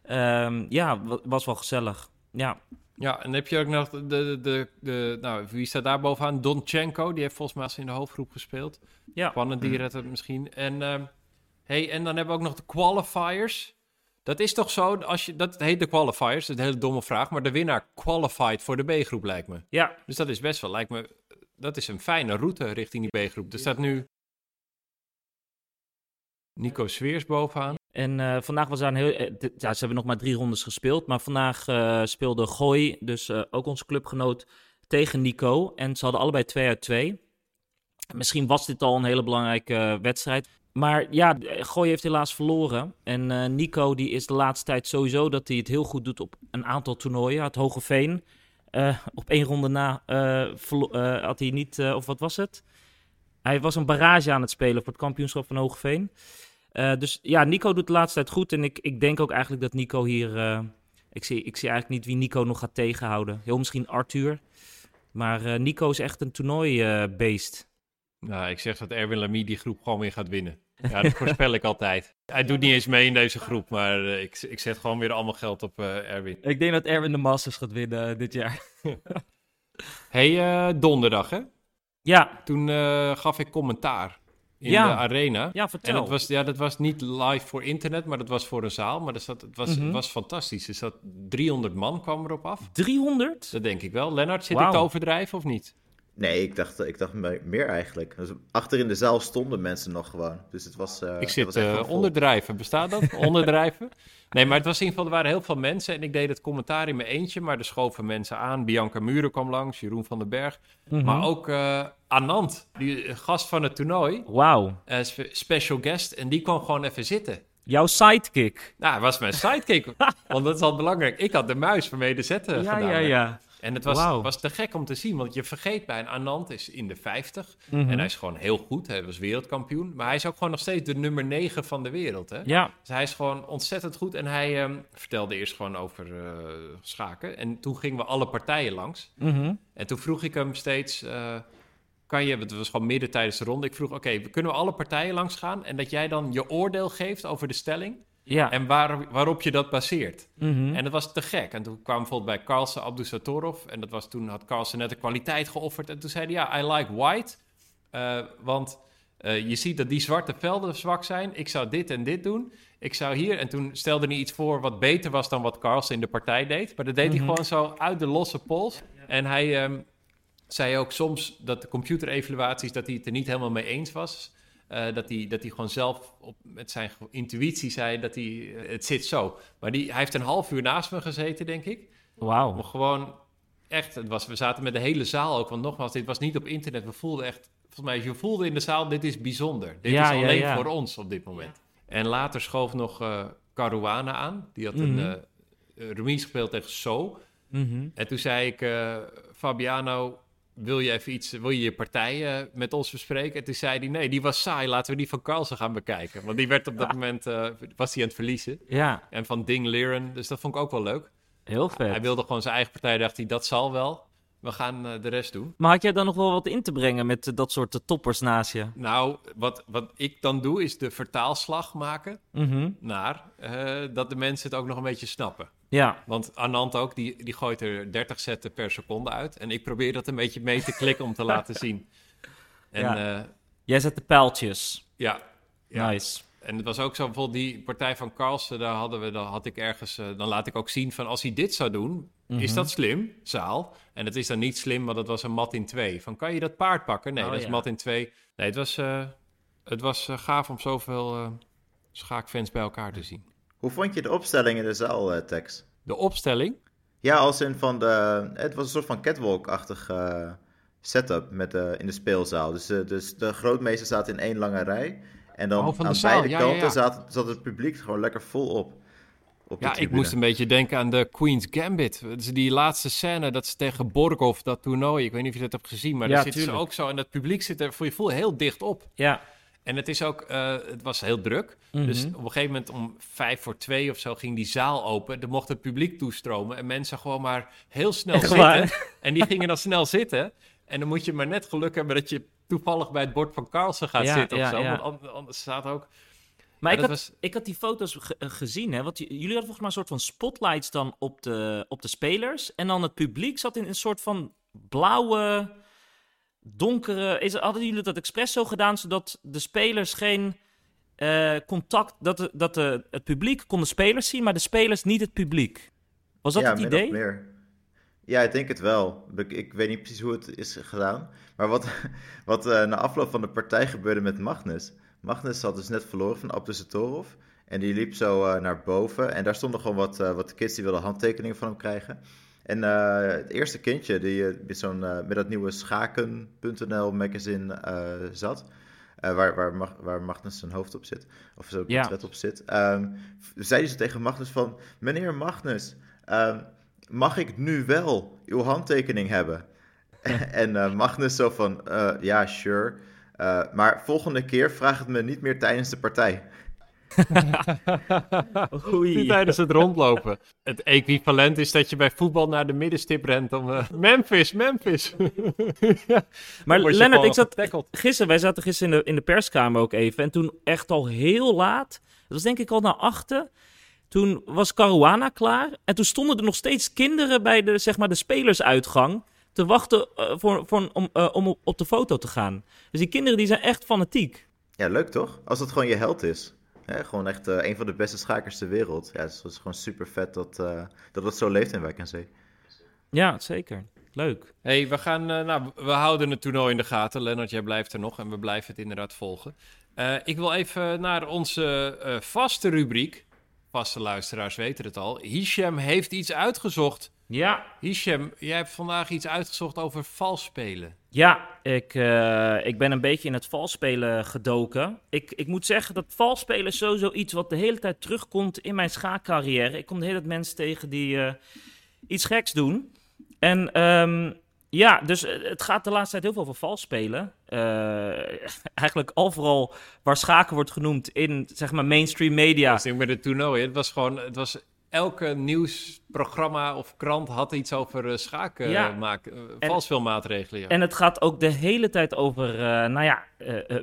Ehm, ja, wa- was wel gezellig. Ja, Ja, en dan heb je ook nog de, de, de, de- nou, wie staat daar bovenaan? Donchenko, die heeft volgens mij als in de hoofdgroep gespeeld. ja. Spannend, die redt het misschien. En, ehm, hey, en dan hebben we ook nog de qualifiers. Dat is toch zo, als je, dat heet de qualifiers, dat is een hele domme vraag, maar de winnaar qualified voor de B-groep lijkt me. ja. Dus dat is best wel, lijkt me, dat is een fijne route richting die B-groep. Er staat nu Nico Sweers bovenaan. En eh, vandaag was daar een heel... eh, ja, ze hebben nog maar drie rondes gespeeld. Maar vandaag eh, speelde Gooi, dus ook onze clubgenoot, tegen Nico. En ze hadden allebei 2 uit 2. Misschien was dit al een hele belangrijke wedstrijd. Maar ja, Gooi heeft helaas verloren. En Nico die is de laatste tijd sowieso dat hij het heel goed doet op een aantal toernooien. Het Hogeveen. eh op één ronde na had hij niet... of wat was het? Hij was een barrage aan het spelen voor het kampioenschap van Hogeveen. Eh, dus ja, Nico doet de laatste tijd goed. En ik, ik denk ook eigenlijk dat Nico hier... eh, ik, zie, ik zie eigenlijk niet wie Nico nog gaat tegenhouden. Heel misschien Arthur. Maar eh, Nico is echt een toernooibeest. Nou, ik zeg dat Erwin Lamy die groep gewoon weer gaat winnen. Ja, dat voorspel ik altijd. Hij doet niet eens mee in deze groep, maar ik, ik zet gewoon weer allemaal geld op eh, Erwin. ik denk dat Erwin de Masters gaat winnen dit jaar. hey, eh, donderdag hè? Ja, Toen eh, gaf ik commentaar in Ja. de arena. ja En vertel. dat was, ja, dat was niet live voor internet, maar dat was voor een zaal. Maar er zat, het was, Mhm. het was fantastisch. Er zat 300 man kwam erop af. 300? Dat denk ik wel. Lennart, zit ik te overdrijven of niet? Nee, ik dacht, ik dacht me- meer eigenlijk. Dus achter in de zaal stonden mensen nog gewoon. Dus het was. eh, ik het zit was echt eh, onderdrijven. Bestaat dat? [laughs] onderdrijven? Nee, maar het was in ieder geval, er waren heel veel mensen. En ik deed het commentaar in mijn eentje, maar er schoven mensen aan. Bianca Muren kwam langs, Jeroen van den Berg. Mhm. Maar ook eh, Anand, die gast van het toernooi, Wauw. spe- special guest. En die kwam gewoon even zitten. Jouw sidekick. Nou, hij was mijn sidekick. [laughs] want dat is al belangrijk. Ik had de muis waarmee de zetten ja, gedaan ja, werd. ja. En het was, was te gek om te zien, want je vergeet bij een Anand is in de 50. Mhm. En hij is gewoon heel goed, hij was wereldkampioen. Maar hij is ook gewoon nog steeds de nummer 9 van de wereld. Hè? Ja, Dus hij is gewoon ontzettend goed. En hij ehm, vertelde eerst gewoon over eh, schaken. En toen gingen we alle partijen langs. mhm. En toen vroeg ik hem steeds... eh, kan je, het was gewoon midden tijdens de ronde. Ik vroeg, oké, kunnen we alle partijen langs gaan? En dat jij dan je oordeel geeft over de stelling. Ja. En waar, waarop je dat baseert. Mhm. En dat was te gek. En toen kwam bijvoorbeeld bij Carlsen Abdusatorov. En dat was toen had Carlsen net de kwaliteit geofferd. En toen zei hij, ja, I like white. Eh, want eh, je ziet dat die zwarte velden zwak zijn. Ik zou dit en dit doen. Ik zou hier... En toen stelde hij iets voor wat beter was dan wat Carlsen in de partij deed. Maar dat deed Mhm. hij gewoon zo uit de losse pols. En hij ehm, zei ook soms dat de computerevaluaties... dat hij het er niet helemaal mee eens was... Eh, dat, hij, dat hij gewoon zelf op, met zijn intuïtie zei dat hij... eh, het zit zo. Maar die, hij heeft een half uur naast me gezeten, denk ik. Wauw. Gewoon echt... Het was, we zaten met de hele zaal ook. Want nogmaals, dit was niet op internet. We voelden echt... Volgens mij, je voelde in de zaal, dit is bijzonder. Dit Ja, is alleen ja. voor ons op dit moment. En later schoof nog eh Caruana aan. Die had een Mhm. eh, eh, remise gespeeld tegen So. Mhm. En toen zei ik, Fabiano, wil je even iets, wil je je partij eh, met ons bespreken? En toen zei hij, nee, die was saai, laten we die van Carlsen gaan bekijken. Want die werd op dat moment, eh, was hij aan het verliezen. Ja, En van Ding Liren, dus dat vond ik ook wel leuk. heel vet. Hij wilde gewoon zijn eigen partij, dacht hij, dat zal wel. We gaan eh, de rest doen. Maar had jij dan nog wel wat in te brengen met dat soort toppers naast je? Nou, wat, wat ik dan doe, is de vertaalslag maken Mhm. naar dat de mensen het ook nog een beetje snappen. Ja, Want Anand ook, die, die gooit er 30 zetten per seconde uit. En ik probeer dat een beetje mee te klikken om te [laughs] laten zien. En Ja. ja, jij zet de pijltjes. ja, ja. Nice. En het was ook zo, bijvoorbeeld die partij van Carlsen, daar hadden we, dan had ik ergens, eh, dan laat ik ook zien van als hij dit zou doen, is Mhm. dat slim, zaal? En het is dan niet slim, want dat was een mat in twee. Van kan je dat paard pakken? Nee, Oh, dat is mat in twee. Nee, het was, eh, het was eh, gaaf om zoveel eh, schaakfans bij elkaar te zien. Hoe vond je de opstelling in de zaal, uh, Tex? De opstelling? Ja, als in van de... Het was een soort van catwalk-achtig uh, setup met, uh, in de speelzaal. Dus, dus de grootmeester zaten in één lange rij. En dan oh, aan de beide ja, kanten ja, ja. Zat, zat het publiek gewoon lekker vol op. op ja, ik moest een beetje denken aan de Queen's Gambit. Dus die laatste scène, dat is tegen Borgov, dat toernooi. Ik weet niet of je dat hebt gezien, maar Ja, daar zitten ze ook zo. En dat publiek zit er voor je voel heel dicht op. Ja. En het is ook, eh, het was heel druk. Mhm. Dus op een gegeven moment om vijf voor twee of zo ging die zaal open. Er mocht het publiek toestromen en mensen gewoon maar heel snel Echt zitten. waar? [laughs] En die gingen dan snel zitten. En dan moet je maar net geluk hebben dat je toevallig bij het bord van Carlsen gaat Ja, zitten of ja, zo. ja. Want an- anders staat ook... Maar ik, had, was- ik had die foto's eh, gezien, hè? Want jullie hadden volgens mij een soort van spotlights dan op de, op de spelers. En dan het publiek zat in een soort van blauwe, donkere... Is, hadden jullie dat expres zo gedaan, zodat de spelers geen eh, contact... Dat, de, dat de, het publiek kon de spelers zien, maar de spelers niet het publiek? Was dat ja, het idee? meer. Ja, ik denk het wel. Ik, ik weet niet precies hoe het is gedaan. Maar wat, [laughs] wat eh, na afloop van de partij gebeurde met Magnus. Magnus had dus net verloren van Abdusatorov. En die liep zo eh, naar boven. En daar stonden gewoon wat, wat kids die wilden handtekeningen van hem krijgen. En eh, het eerste kindje die eh, met, zo'n, eh, met dat nieuwe schaken.nl magazine zat. waar, waar, Mag- waar Magnus zijn hoofd op zit. Of zijn Ja. portret op zit. ehm, zei hij zo tegen Magnus van... Meneer Magnus, ehm, mag ik nu wel uw handtekening hebben? [laughs] en Magnus zo van, ja, sure. Maar volgende keer vraag het me niet meer tijdens de partij. Oei. tijdens het rondlopen. Het equivalent is dat je bij voetbal naar de middenstip rent om... eh, Memphis, Memphis. [laughs] ja, Maar Lennart, ik zat gisteren, wij zaten gisteren in de, in de perskamer ook even. En toen echt al heel laat, dat was denk ik al na achten. Toen was Caruana klaar. En toen stonden er nog steeds kinderen bij de, zeg maar, de spelersuitgang. Te wachten eh, voor, voor, om, eh, om op, op de foto te gaan. Dus die kinderen die zijn echt fanatiek. Ja, leuk toch? Als dat gewoon je held is. Gewoon echt eh, een van de beste schakers ter wereld. Ja, het is, het is gewoon super vet dat, eh, dat het zo leeft in Wijk en Zee. Ja, zeker. Leuk. hey, we gaan... eh, nou, we houden het toernooi in de gaten. Lennart, jij blijft er nog en we blijven het inderdaad volgen. Eh, ik wil even naar onze eh, vaste rubriek. Vaste luisteraars weten het al. Hisham heeft iets uitgezocht. Ja, Hisham, jij hebt vandaag iets uitgezocht over vals spelen. Ja, ik, eh, ik ben een beetje in het valspelen gedoken. Ik, ik moet zeggen dat valspelen is sowieso iets wat de hele tijd terugkomt in mijn schaakcarrière. Ik kom de hele tijd mensen tegen die eh, iets geks doen. En ehm, ja, dus eh, het gaat de laatste tijd heel veel over valspelen. Eh [laughs] eigenlijk overal waar schaken wordt genoemd in zeg maar mainstream media. Ja. met het toernooi. Het was gewoon, het was elke nieuwsprogramma of krant had iets over eh, schaken Ja. maken. En- vals veel maatregelen. Ja. En het gaat ook de hele tijd over, eh, nou ja,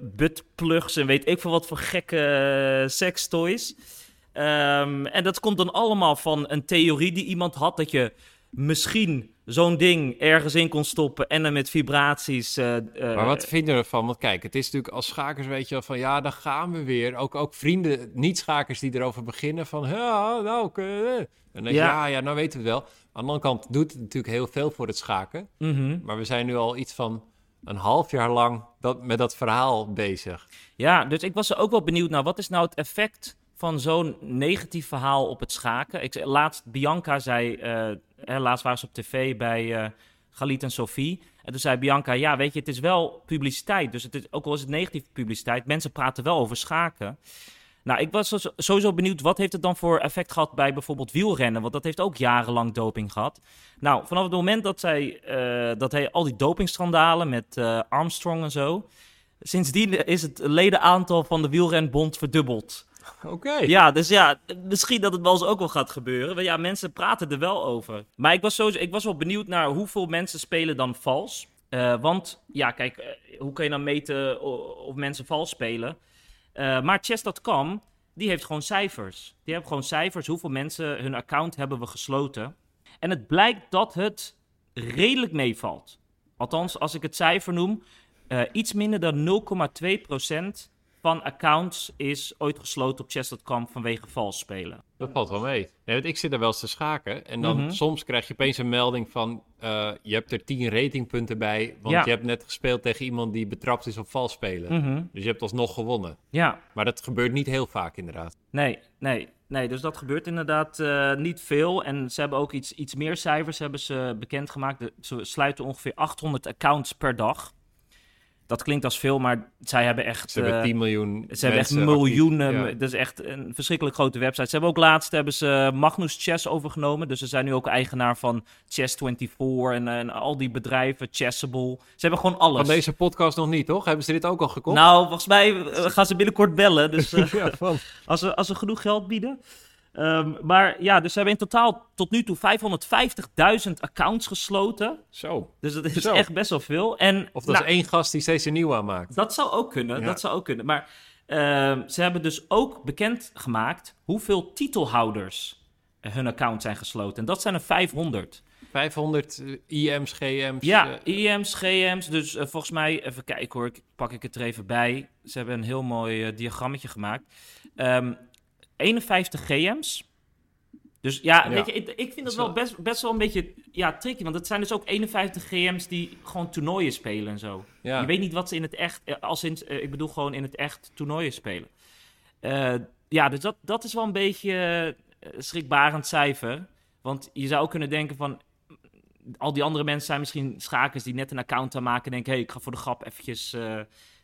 buttplugs en weet ik veel wat voor gekke sextoys. Ehm, en dat komt dan allemaal van een theorie die iemand had dat je misschien zo'n ding ergens in kon stoppen en dan met vibraties. eh, eh, maar wat vind je ervan? Want kijk, het is natuurlijk als schakers weet je wel van ja, dan gaan we weer. Ook, ook vrienden, niet-schakers die erover beginnen van ja, nou, oké. eh. En dan Ja. ja. ja, nou weten we het wel. Aan de andere kant doet het natuurlijk heel veel voor het schaken. mhm. Maar we zijn nu al iets van een half jaar lang dat, met dat verhaal bezig. Ja, dus ik was er ook wel benieuwd naar wat is nou het effect van zo'n negatief verhaal op het schaken. Ik, laatst, Bianca zei, laatst waren ze op tv bij eh Galit en Sophie. En toen zei Bianca, ja weet je, het is wel publiciteit. Dus het is, ook al is het negatieve publiciteit, mensen praten wel over schaken. Nou, ik was sowieso benieuwd, wat heeft het dan voor effect gehad bij bijvoorbeeld wielrennen? Want dat heeft ook jarenlang doping gehad. Nou, vanaf het moment dat zij, eh, dat hij al die dopingschandalen met eh, Armstrong en zo... Sindsdien is het ledenaantal van de wielrenbond verdubbeld. [laughs] Oké. Ja, dus ja, misschien dat het wel eens ook wel gaat gebeuren. Want ja, mensen praten er wel over. Maar ik was, sowieso, ik was wel benieuwd naar hoeveel mensen spelen dan vals. Eh, want ja, kijk, eh, hoe kan je dan meten of mensen vals spelen? Eh, maar Chess.com, die heeft gewoon cijfers. Die hebben gewoon cijfers. Hoeveel mensen hun account hebben we gesloten? En het blijkt dat het redelijk meevalt. Althans, als ik het cijfer noem, iets minder dan 0,2% van accounts is ooit gesloten op chess.com vanwege vals spelen. Dat valt wel mee. Nee, want ik zit er wel eens te schaken. En dan Mhm. soms krijg je opeens een melding van... eh, je hebt er 10 ratingpunten bij... want Ja. je hebt net gespeeld tegen iemand die betrapt is op vals spelen. Mhm. Dus je hebt alsnog gewonnen. Ja, Maar dat gebeurt niet heel vaak inderdaad. nee, nee, nee. Dus dat gebeurt inderdaad eh, niet veel. En ze hebben ook iets, iets meer cijfers hebben ze bekendgemaakt. Ze sluiten ongeveer 800 accounts per dag. Dat klinkt als veel, maar zij hebben echt... Ze hebben eh, 10 miljoen Ze hebben echt miljoenen. Ja. Dat is echt een verschrikkelijk grote website. Ze hebben ook laatst hebben ze Magnus Chess overgenomen. Dus ze zijn nu ook eigenaar van Chess24 en, en al die bedrijven, Chessable. Ze hebben gewoon alles. Van deze podcast nog niet, toch? Hebben ze dit ook al gekocht? Nou, volgens mij eh, gaan ze binnenkort bellen. Dus [laughs] eh, ja, van. [laughs] als, ze, als ze genoeg geld bieden. Ehm, maar ja, dus ze hebben in totaal tot nu toe 550.000 accounts gesloten. Zo. Dus dat is Zo. echt best wel veel. En, Of dat nou, is één gast die steeds een nieuw aanmaakt. Dat zou ook kunnen, Ja. dat zou ook kunnen. Maar ehm, ze hebben dus ook bekendgemaakt hoeveel titelhouders hun account zijn gesloten. En dat zijn er 500. 500 IM's, GM's. Ja, eh, IM's, GM's. Dus eh, volgens mij, even kijken hoor, ik pak ik het er even bij. Ze hebben een heel mooi eh, diagrammetje gemaakt. Ehm 51 GM's. Dus ja, je, ik, ik vind Dat wel best, best wel een beetje ja, tricky. Want het zijn dus ook 51 GM's die gewoon toernooien spelen en zo. ja. Je weet niet wat ze in het echt, eh, als in, eh, ik bedoel gewoon in het echt toernooien spelen. Eh, ja, dus dat, dat is wel een beetje schrikbarend cijfer. Want je zou ook kunnen denken van, mm, al die andere mensen zijn misschien schakers die net een account aanmaken en denken, hé, hey, ik ga voor de grap eventjes,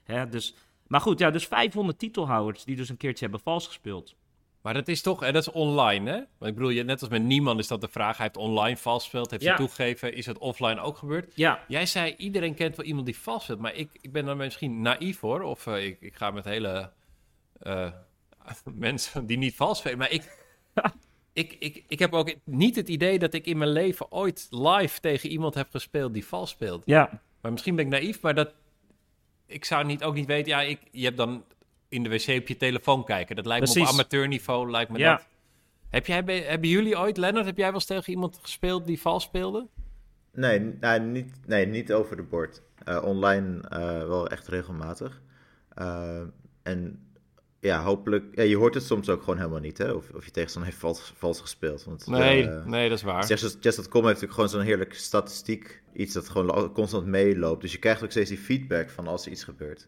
hè, dus... Maar goed, ja, dus 500 titelhouders die dus een keertje hebben vals gespeeld. Maar dat is toch, en dat is online, hè? Want ik bedoel, je- net als met niemand is dat de vraag. Hij heeft online vals gespeeld, heeft Ja. hij toegegeven. Is het offline ook gebeurd? Ja, Jij zei, iedereen kent wel iemand die vals speelt. Maar ik, ik ben dan misschien naïef, hoor. Of eh, ik, ik ga met hele eh, [laughs] mensen die niet vals spelen. Maar ik, [laughs] ik, ik, ik heb ook niet het idee dat ik in mijn leven ooit live tegen iemand heb gespeeld die vals speelt. ja, Maar misschien ben ik naïef, maar dat... Ik zou niet, ook niet weten... Ja, ik, je hebt dan in de wc op je telefoon kijken. Dat lijkt me op amateurniveau, lijkt me Ja. dat. Heb jij, hebben jullie ooit, Lennart, heb jij wel eens tegen iemand gespeeld die vals speelde? Nee, nou, niet, nee, niet over de bord. Eh, online eh, wel echt regelmatig. Eh, en ja, hopelijk... Ja, je hoort het soms ook gewoon helemaal niet, hè? Of, of je tegenstander heeft vals, vals gespeeld. Want, Nee, nee, dat is waar. Chess- Chess.com heeft natuurlijk gewoon zo'n heerlijke statistiek. Iets dat gewoon constant meeloopt. Dus je krijgt ook steeds die feedback van als er iets gebeurt.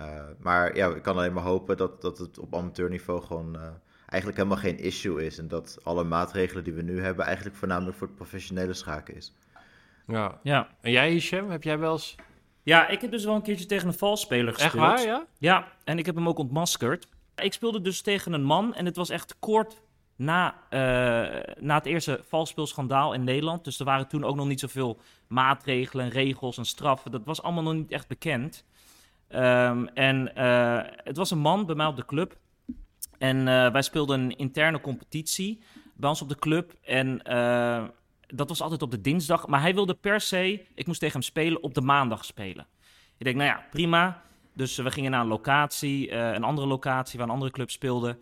Eh, maar ja, ik kan alleen maar hopen dat, dat het op amateurniveau gewoon eh, eigenlijk helemaal geen issue is. En dat alle maatregelen die we nu hebben eigenlijk voornamelijk voor het professionele schaken is. Ja. ja. En jij, Hisham, heb jij wel eens... Ja, ik heb dus wel een keertje tegen een valsspeler gespeeld. Echt waar, ja? Ja, en ik heb hem ook ontmaskerd. Ik speelde dus tegen een man en het was echt kort na, eh, na het eerste valsspeelschandaal in Nederland. Dus er waren toen ook nog niet zoveel maatregelen, regels en straffen. Dat was allemaal nog niet echt bekend. Ehm, en eh, het was een man bij mij op de club. En eh, wij speelden een interne competitie bij ons op de club. En eh, dat was altijd op de dinsdag. Maar hij wilde per se, ik moest tegen hem spelen, op de maandag spelen. Ik denk, nou ja, prima. Dus we gingen naar een locatie, een andere locatie waar een andere club speelde.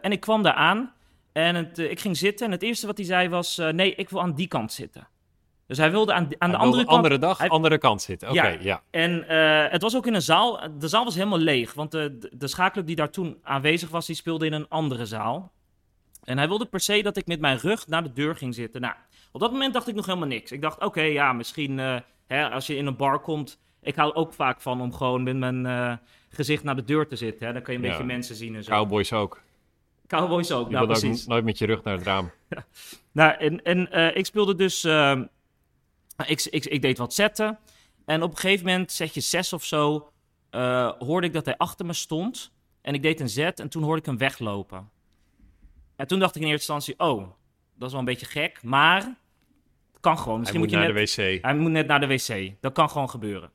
En ik kwam daar aan en het, ik ging zitten. En het eerste wat hij zei was, nee, ik wil aan die kant zitten. Dus hij wilde aan, aan de andere kant... andere dag, hij- andere kant zitten. Oké, Ja. ja. En eh, het was ook in een zaal. De zaal was helemaal leeg. Want de, de, de schaakclub die daar toen aanwezig was, die speelde in een andere zaal. En hij wilde per se dat ik met mijn rug naar de deur ging zitten. Nou, op dat moment dacht ik nog helemaal niks. Ik dacht, oké, ja, misschien eh, hè, als je in een bar komt. Ik hou ook vaak van om gewoon met mijn eh, gezicht naar de deur te zitten. Hè. Dan kan je een Ja. beetje mensen zien en zo. Cowboys ook. Cowboys ook, Je nou ook precies. nooit met je rug naar het raam. [laughs] Nou, en, en ik speelde dus. Eh, ik, ik, ik deed wat zetten. En op een gegeven moment, zetje 6 of zo, eh, hoorde ik dat hij achter me stond. En ik deed een zet en toen hoorde ik hem weglopen. En toen dacht ik in eerste instantie: oh, dat is wel een beetje gek, maar het kan gewoon. Hij Misschien moet moet, je naar net, de wc. hij moet net naar de wc. Dat kan gewoon gebeuren.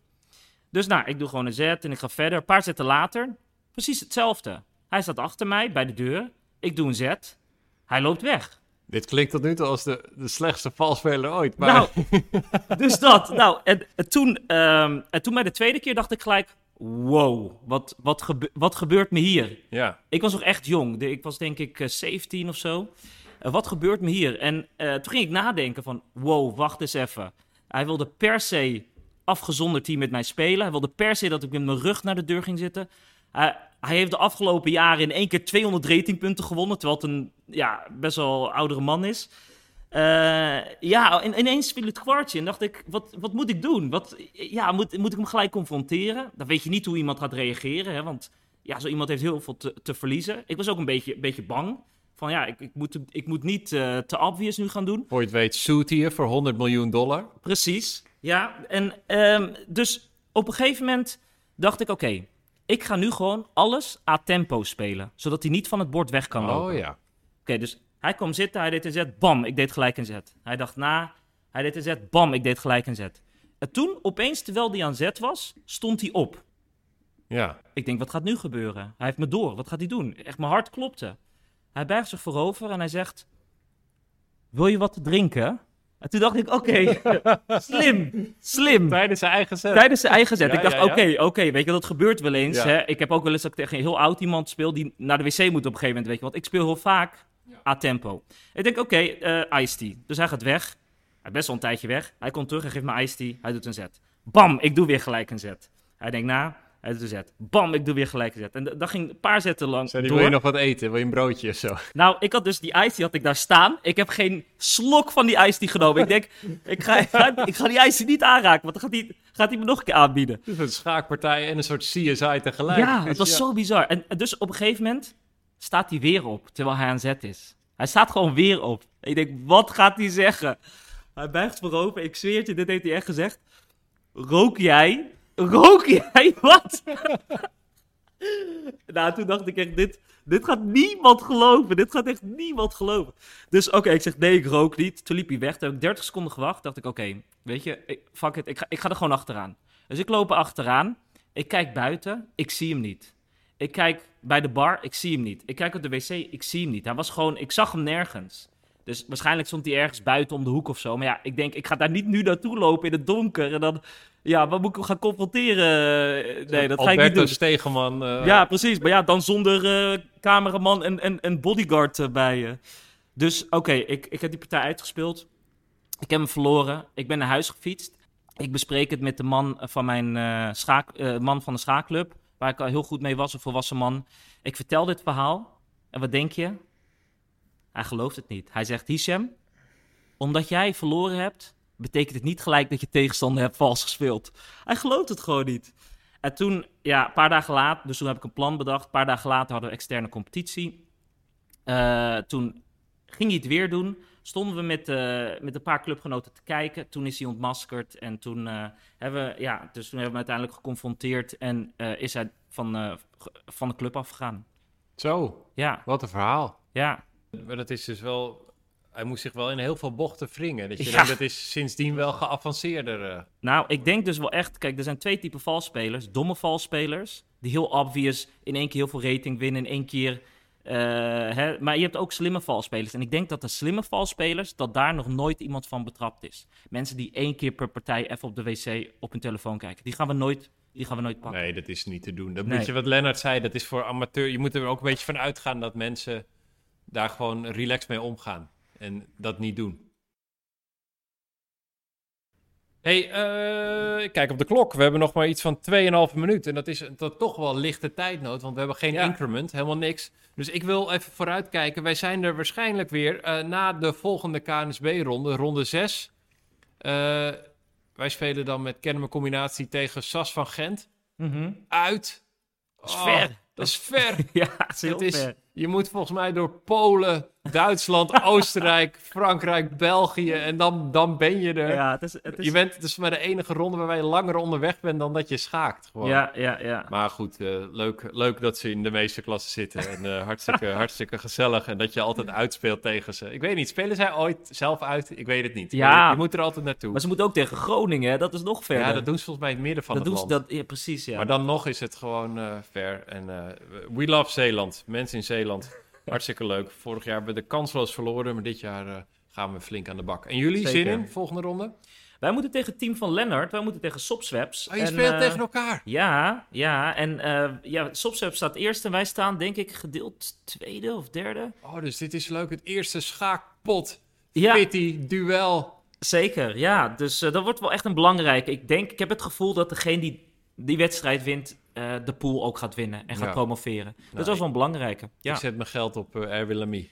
Dus nou, ik doe gewoon een zet en ik ga verder. Een paar zetten later, precies hetzelfde. Hij staat achter mij bij de deur. Ik doe een zet. Hij loopt weg. Dit klinkt tot nu toe als de, de slechtste valspeler ooit. Maar Nou, [laughs] dus dat. Nou, en, en toen, ehm, en toen bij de tweede keer dacht ik gelijk... Wow, wat, wat, gebe- wat gebeurt me hier? ja, Ik was nog echt jong. Ik was denk ik eh, 17 of zo. Eh, wat gebeurt me hier? En eh, toen ging ik nadenken van... Wow, wacht eens even. Hij wilde per se afgezonderd hier met mij spelen. Hij wilde per se dat ik met mijn rug naar de deur ging zitten. Hij- Hij heeft de afgelopen jaren in één keer 200 ratingpunten gewonnen, terwijl het een ja, best wel oudere man is. Eh, ja, in, ineens viel het kwartje en dacht ik, wat, wat moet ik doen? Wat, ja, moet, moet ik hem gelijk confronteren? Dan weet je niet hoe iemand gaat reageren, hè, want ja, zo iemand heeft heel veel te, te verliezen. Ik was ook een beetje, beetje bang. Van ja, ik, ik, moet, ik moet niet uh, te obvious nu gaan doen. Voor je het weet, suit hier voor 100 miljoen dollar. Precies, ja. En um, dus op een gegeven moment dacht ik, oké, ik ga nu gewoon alles a tempo spelen. Zodat hij niet van het bord weg kan lopen. Oh ja. Oké, dus hij kwam zitten, hij deed een zet, bam, ik deed gelijk een zet. Hij dacht na, hij deed een zet, bam, ik deed gelijk een zet. En toen, opeens, terwijl hij aan zet was, stond hij op. Ja. Ik denk, wat gaat nu gebeuren? Hij heeft me door, wat gaat hij doen? Echt, mijn hart klopte. Hij buigt zich voorover en hij zegt, wil je wat te drinken? En toen dacht ik, oké, [laughs] slim, slim. Tijdens zijn eigen zet. Tijdens zijn eigen zet. ik dacht, oké, oké, weet je, dat gebeurt wel eens. Hè? Ik heb ook wel eens dat ik tegen een heel oud iemand speel die naar de wc moet op een gegeven moment, weet je. Want ik speel heel vaak a tempo. Ik denk, oké, okay, uh, Ice Tea. Dus hij gaat weg. Hij is best wel een tijdje weg. Hij komt terug, hij geeft me Ice Tea. Hij doet een zet. Bam, ik doe weer gelijk een zet. Hij denkt na, hij doet een zet. Bam, ik doe weer gelijk een zet. En dat ging een paar zetten lang Zei door. wil je nog wat eten? Wil je een broodje of zo? Nou, ik had dus die Ice Tea had ik daar staan. Ik heb geen slok van die Ice Tea genomen. ik denk, ik ga, ik ga die Tea niet aanraken, want dan gaat hij, gaat hij me nog een keer aanbieden. Dus een schaakpartij en een soort CSI tegelijk. Ja, het was zo bizar. En dus op een gegeven moment staat hij weer op, terwijl hij aan zet is. Hij staat gewoon weer op. En ik denk, wat gaat hij zeggen? Hij buigt voorover. Ik zweer het je, dit heeft hij echt gezegd. Rook jij? Rook jij? Wat? [laughs] nou, toen dacht ik echt, dit, dit gaat niemand geloven. Dit gaat echt niemand geloven. Dus oké, ik zeg, nee, ik rook niet. Toen liep hij weg. Toen heb ik 30 seconden gewacht. Dacht ik, oké, weet je, fuck it. Ik ga, ik ga er gewoon achteraan. Dus ik loop er achteraan. Ik kijk buiten. Ik zie hem niet. Ik kijk bij de bar, ik zie hem niet. Ik kijk op de wc, ik zie hem niet. Hij was gewoon, ik zag hem nergens. Dus waarschijnlijk stond hij ergens buiten om de hoek of zo. Maar ja, ik denk, ik ga daar niet nu naartoe lopen in het donker. En dan, ja, wat moet ik gaan confronteren? Nee, dat ga ik niet doen. Stegeman. Uh... Ja, precies. Maar ja, dan zonder uh, cameraman en, en, en bodyguard uh, bij je. Dus oké, okay, ik, ik heb die partij uitgespeeld. Ik heb hem verloren. Ik ben naar huis gefietst. Ik bespreek het met de man van mijn schaak, man van de schaakclub waar ik al heel goed mee was, een volwassen man. Ik vertel dit verhaal en wat denk je? Hij gelooft het niet. Hij zegt, Hisham, omdat jij verloren hebt, betekent het niet gelijk dat je tegenstander hebt vals gespeeld. Hij gelooft het gewoon niet. En toen, ja, een paar dagen later, dus toen heb ik een plan bedacht. Een paar dagen later hadden we externe competitie. Uh, toen ging hij het weer doen stonden we met, uh, met een paar clubgenoten te kijken. Toen is hij ontmaskerd en toen, uh, hebben, we, ja, dus toen hebben we hem uiteindelijk geconfronteerd en uh, is hij van, van de club afgegaan. Zo, ja. wat een verhaal. Ja. Maar dat is dus wel, hij moest zich wel in heel veel bochten wringen. Dat, je ja. denkt, dat is sindsdien wel geavanceerder. Nou, ik denk dus wel echt, kijk, er zijn twee typen valspelers. Domme valspelers, die heel obvious in één keer heel veel rating winnen, in één keer uh, hè, maar je hebt ook slimme valspelers. En ik denk dat de slimme valspelers, dat daar nog nooit iemand van betrapt is. Mensen die één keer per partij even op de wc op hun telefoon kijken. Die gaan we nooit, die gaan we nooit pakken. Nee, dat is niet te doen. Dat nee. moet je wat Lennart zei, dat is voor amateur. Je moet er ook een beetje van uitgaan dat mensen daar gewoon relaxed mee omgaan. En dat niet doen. hey, uh, kijk op de klok. We hebben nog maar iets van 2,5 minuut. En dat is dat toch wel lichte tijdnood, want we hebben geen ja. increment, helemaal niks. Dus ik wil even vooruitkijken. Wij zijn er waarschijnlijk weer uh, na de volgende KNSB-ronde, ronde 6. Uh, wij spelen dan met Kennemer combinatie tegen Sas van Gent. Mm -hmm. Uit. Dat is ver. Oh, dat is ver. [laughs] ja, dat is heel is, ver. Je moet volgens mij door Polen, Duitsland, Oostenrijk, Frankrijk, België en dan, dan ben je er. Ja, het is, het is... Je bent dus maar de enige ronde waarbij je langer onderweg bent dan dat je schaakt. Gewoon. Ja, ja, ja. Maar goed, uh, leuk, leuk dat ze in de meeste klassen zitten en uh, [laughs] hartstikke, hartstikke gezellig en dat je altijd uitspeelt tegen ze. Ik weet niet, spelen zij ooit zelf uit? Ik weet het niet. Ja. Je, je moet er altijd naartoe. Maar ze moeten ook tegen Groningen, hè? dat is nog verder. Ja, dat doen ze volgens mij in het midden van dat het doen land. Ze dat, ja, precies, ja. Maar dan nog is het gewoon uh, ver. En we love Zeeland, mensen in Zeeland. Hartstikke leuk. Vorig jaar hebben we de kansloos verloren, maar dit jaar uh, gaan we flink aan de bak. En jullie, Zeker. zin in? Volgende ronde? Wij moeten tegen het team van Lennart, wij moeten tegen Sopswaps. Oh, je en, speelt uh, tegen elkaar? Ja, ja. En uh, ja, Sopswaps staat eerst en wij staan denk ik gedeeld tweede of derde. Oh, dus dit is leuk. Het eerste schaakpot. Ja. Fitty, duel. Zeker, ja. Dus dat wordt wel echt een belangrijke. Ik denk, ik heb het gevoel dat degene die die wedstrijd wint, eh, de pool ook gaat winnen en gaat Ja. promoveren. Nou, dat was wel een belangrijke. Ja. Ik zet mijn geld op uh, Erwin Lamy.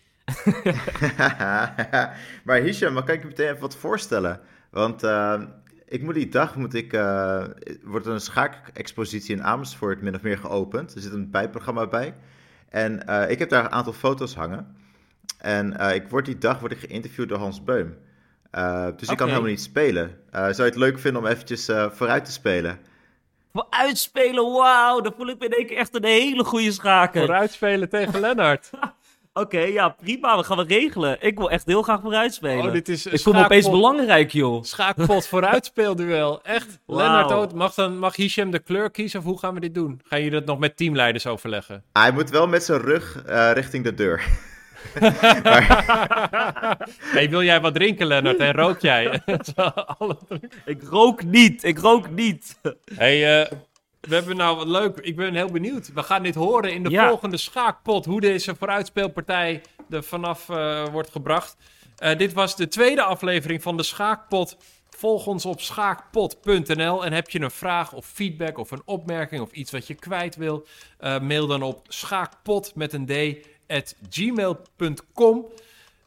maar Hisham, dan kan ik je meteen even wat voorstellen. Want eh, ik moet die dag, moet ik, eh, wordt er een schaakexpositie in Amersfoort min of meer geopend. Er zit een bijprogramma bij. En eh, ik heb daar een aantal foto's hangen. En eh, ik word die dag word ik geïnterviewd door Hans Beum. Eh, dus ik kan helemaal niet spelen. Eh, zou je het leuk vinden om eventjes eh, vooruit te spelen? Voor uitspelen, wauw, dan voel ik me in één keer echt een hele goede schaker. Vooruitspelen tegen [laughs] Lennart. Oké, ja, prima, we gaan het regelen. Ik wil echt heel graag vooruitspelen. Oh, dit is ik voel me opeens belangrijk, joh. Schaakpot [laughs] vooruitspeelduel. Echt. Wauw. Lennart, mag, dan, mag Hisham de kleur kiezen of hoe gaan we dit doen? Gaan jullie dat nog met teamleiders overleggen? Hij moet wel met zijn rug eh, richting de deur. [laughs] [laughs] hey, wil jij wat drinken, Lennart? En rook jij? [laughs] Ik rook niet, ik rook niet. hey, eh, we hebben nou wat leuk. Ik ben heel benieuwd. We gaan dit horen in de Ja. volgende schaakpot. Hoe deze vooruitspeelpartij er vanaf eh, wordt gebracht. Eh, dit was de tweede aflevering van de Schaakpot. Volg ons op schaakpot.nl. En heb je een vraag of feedback of een opmerking of iets wat je kwijt wil, mail dan op schaakpot met een d gmail.com.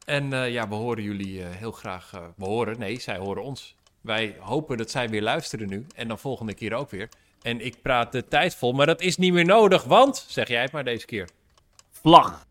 En eh, ja, we horen jullie eh, heel graag. eh, we horen, nee, zij horen ons. Wij hopen dat zij weer luisteren nu. En dan volgende keer ook weer. En ik praat de tijd vol, maar dat is niet meer nodig, want, zeg jij het maar deze keer. Vlag.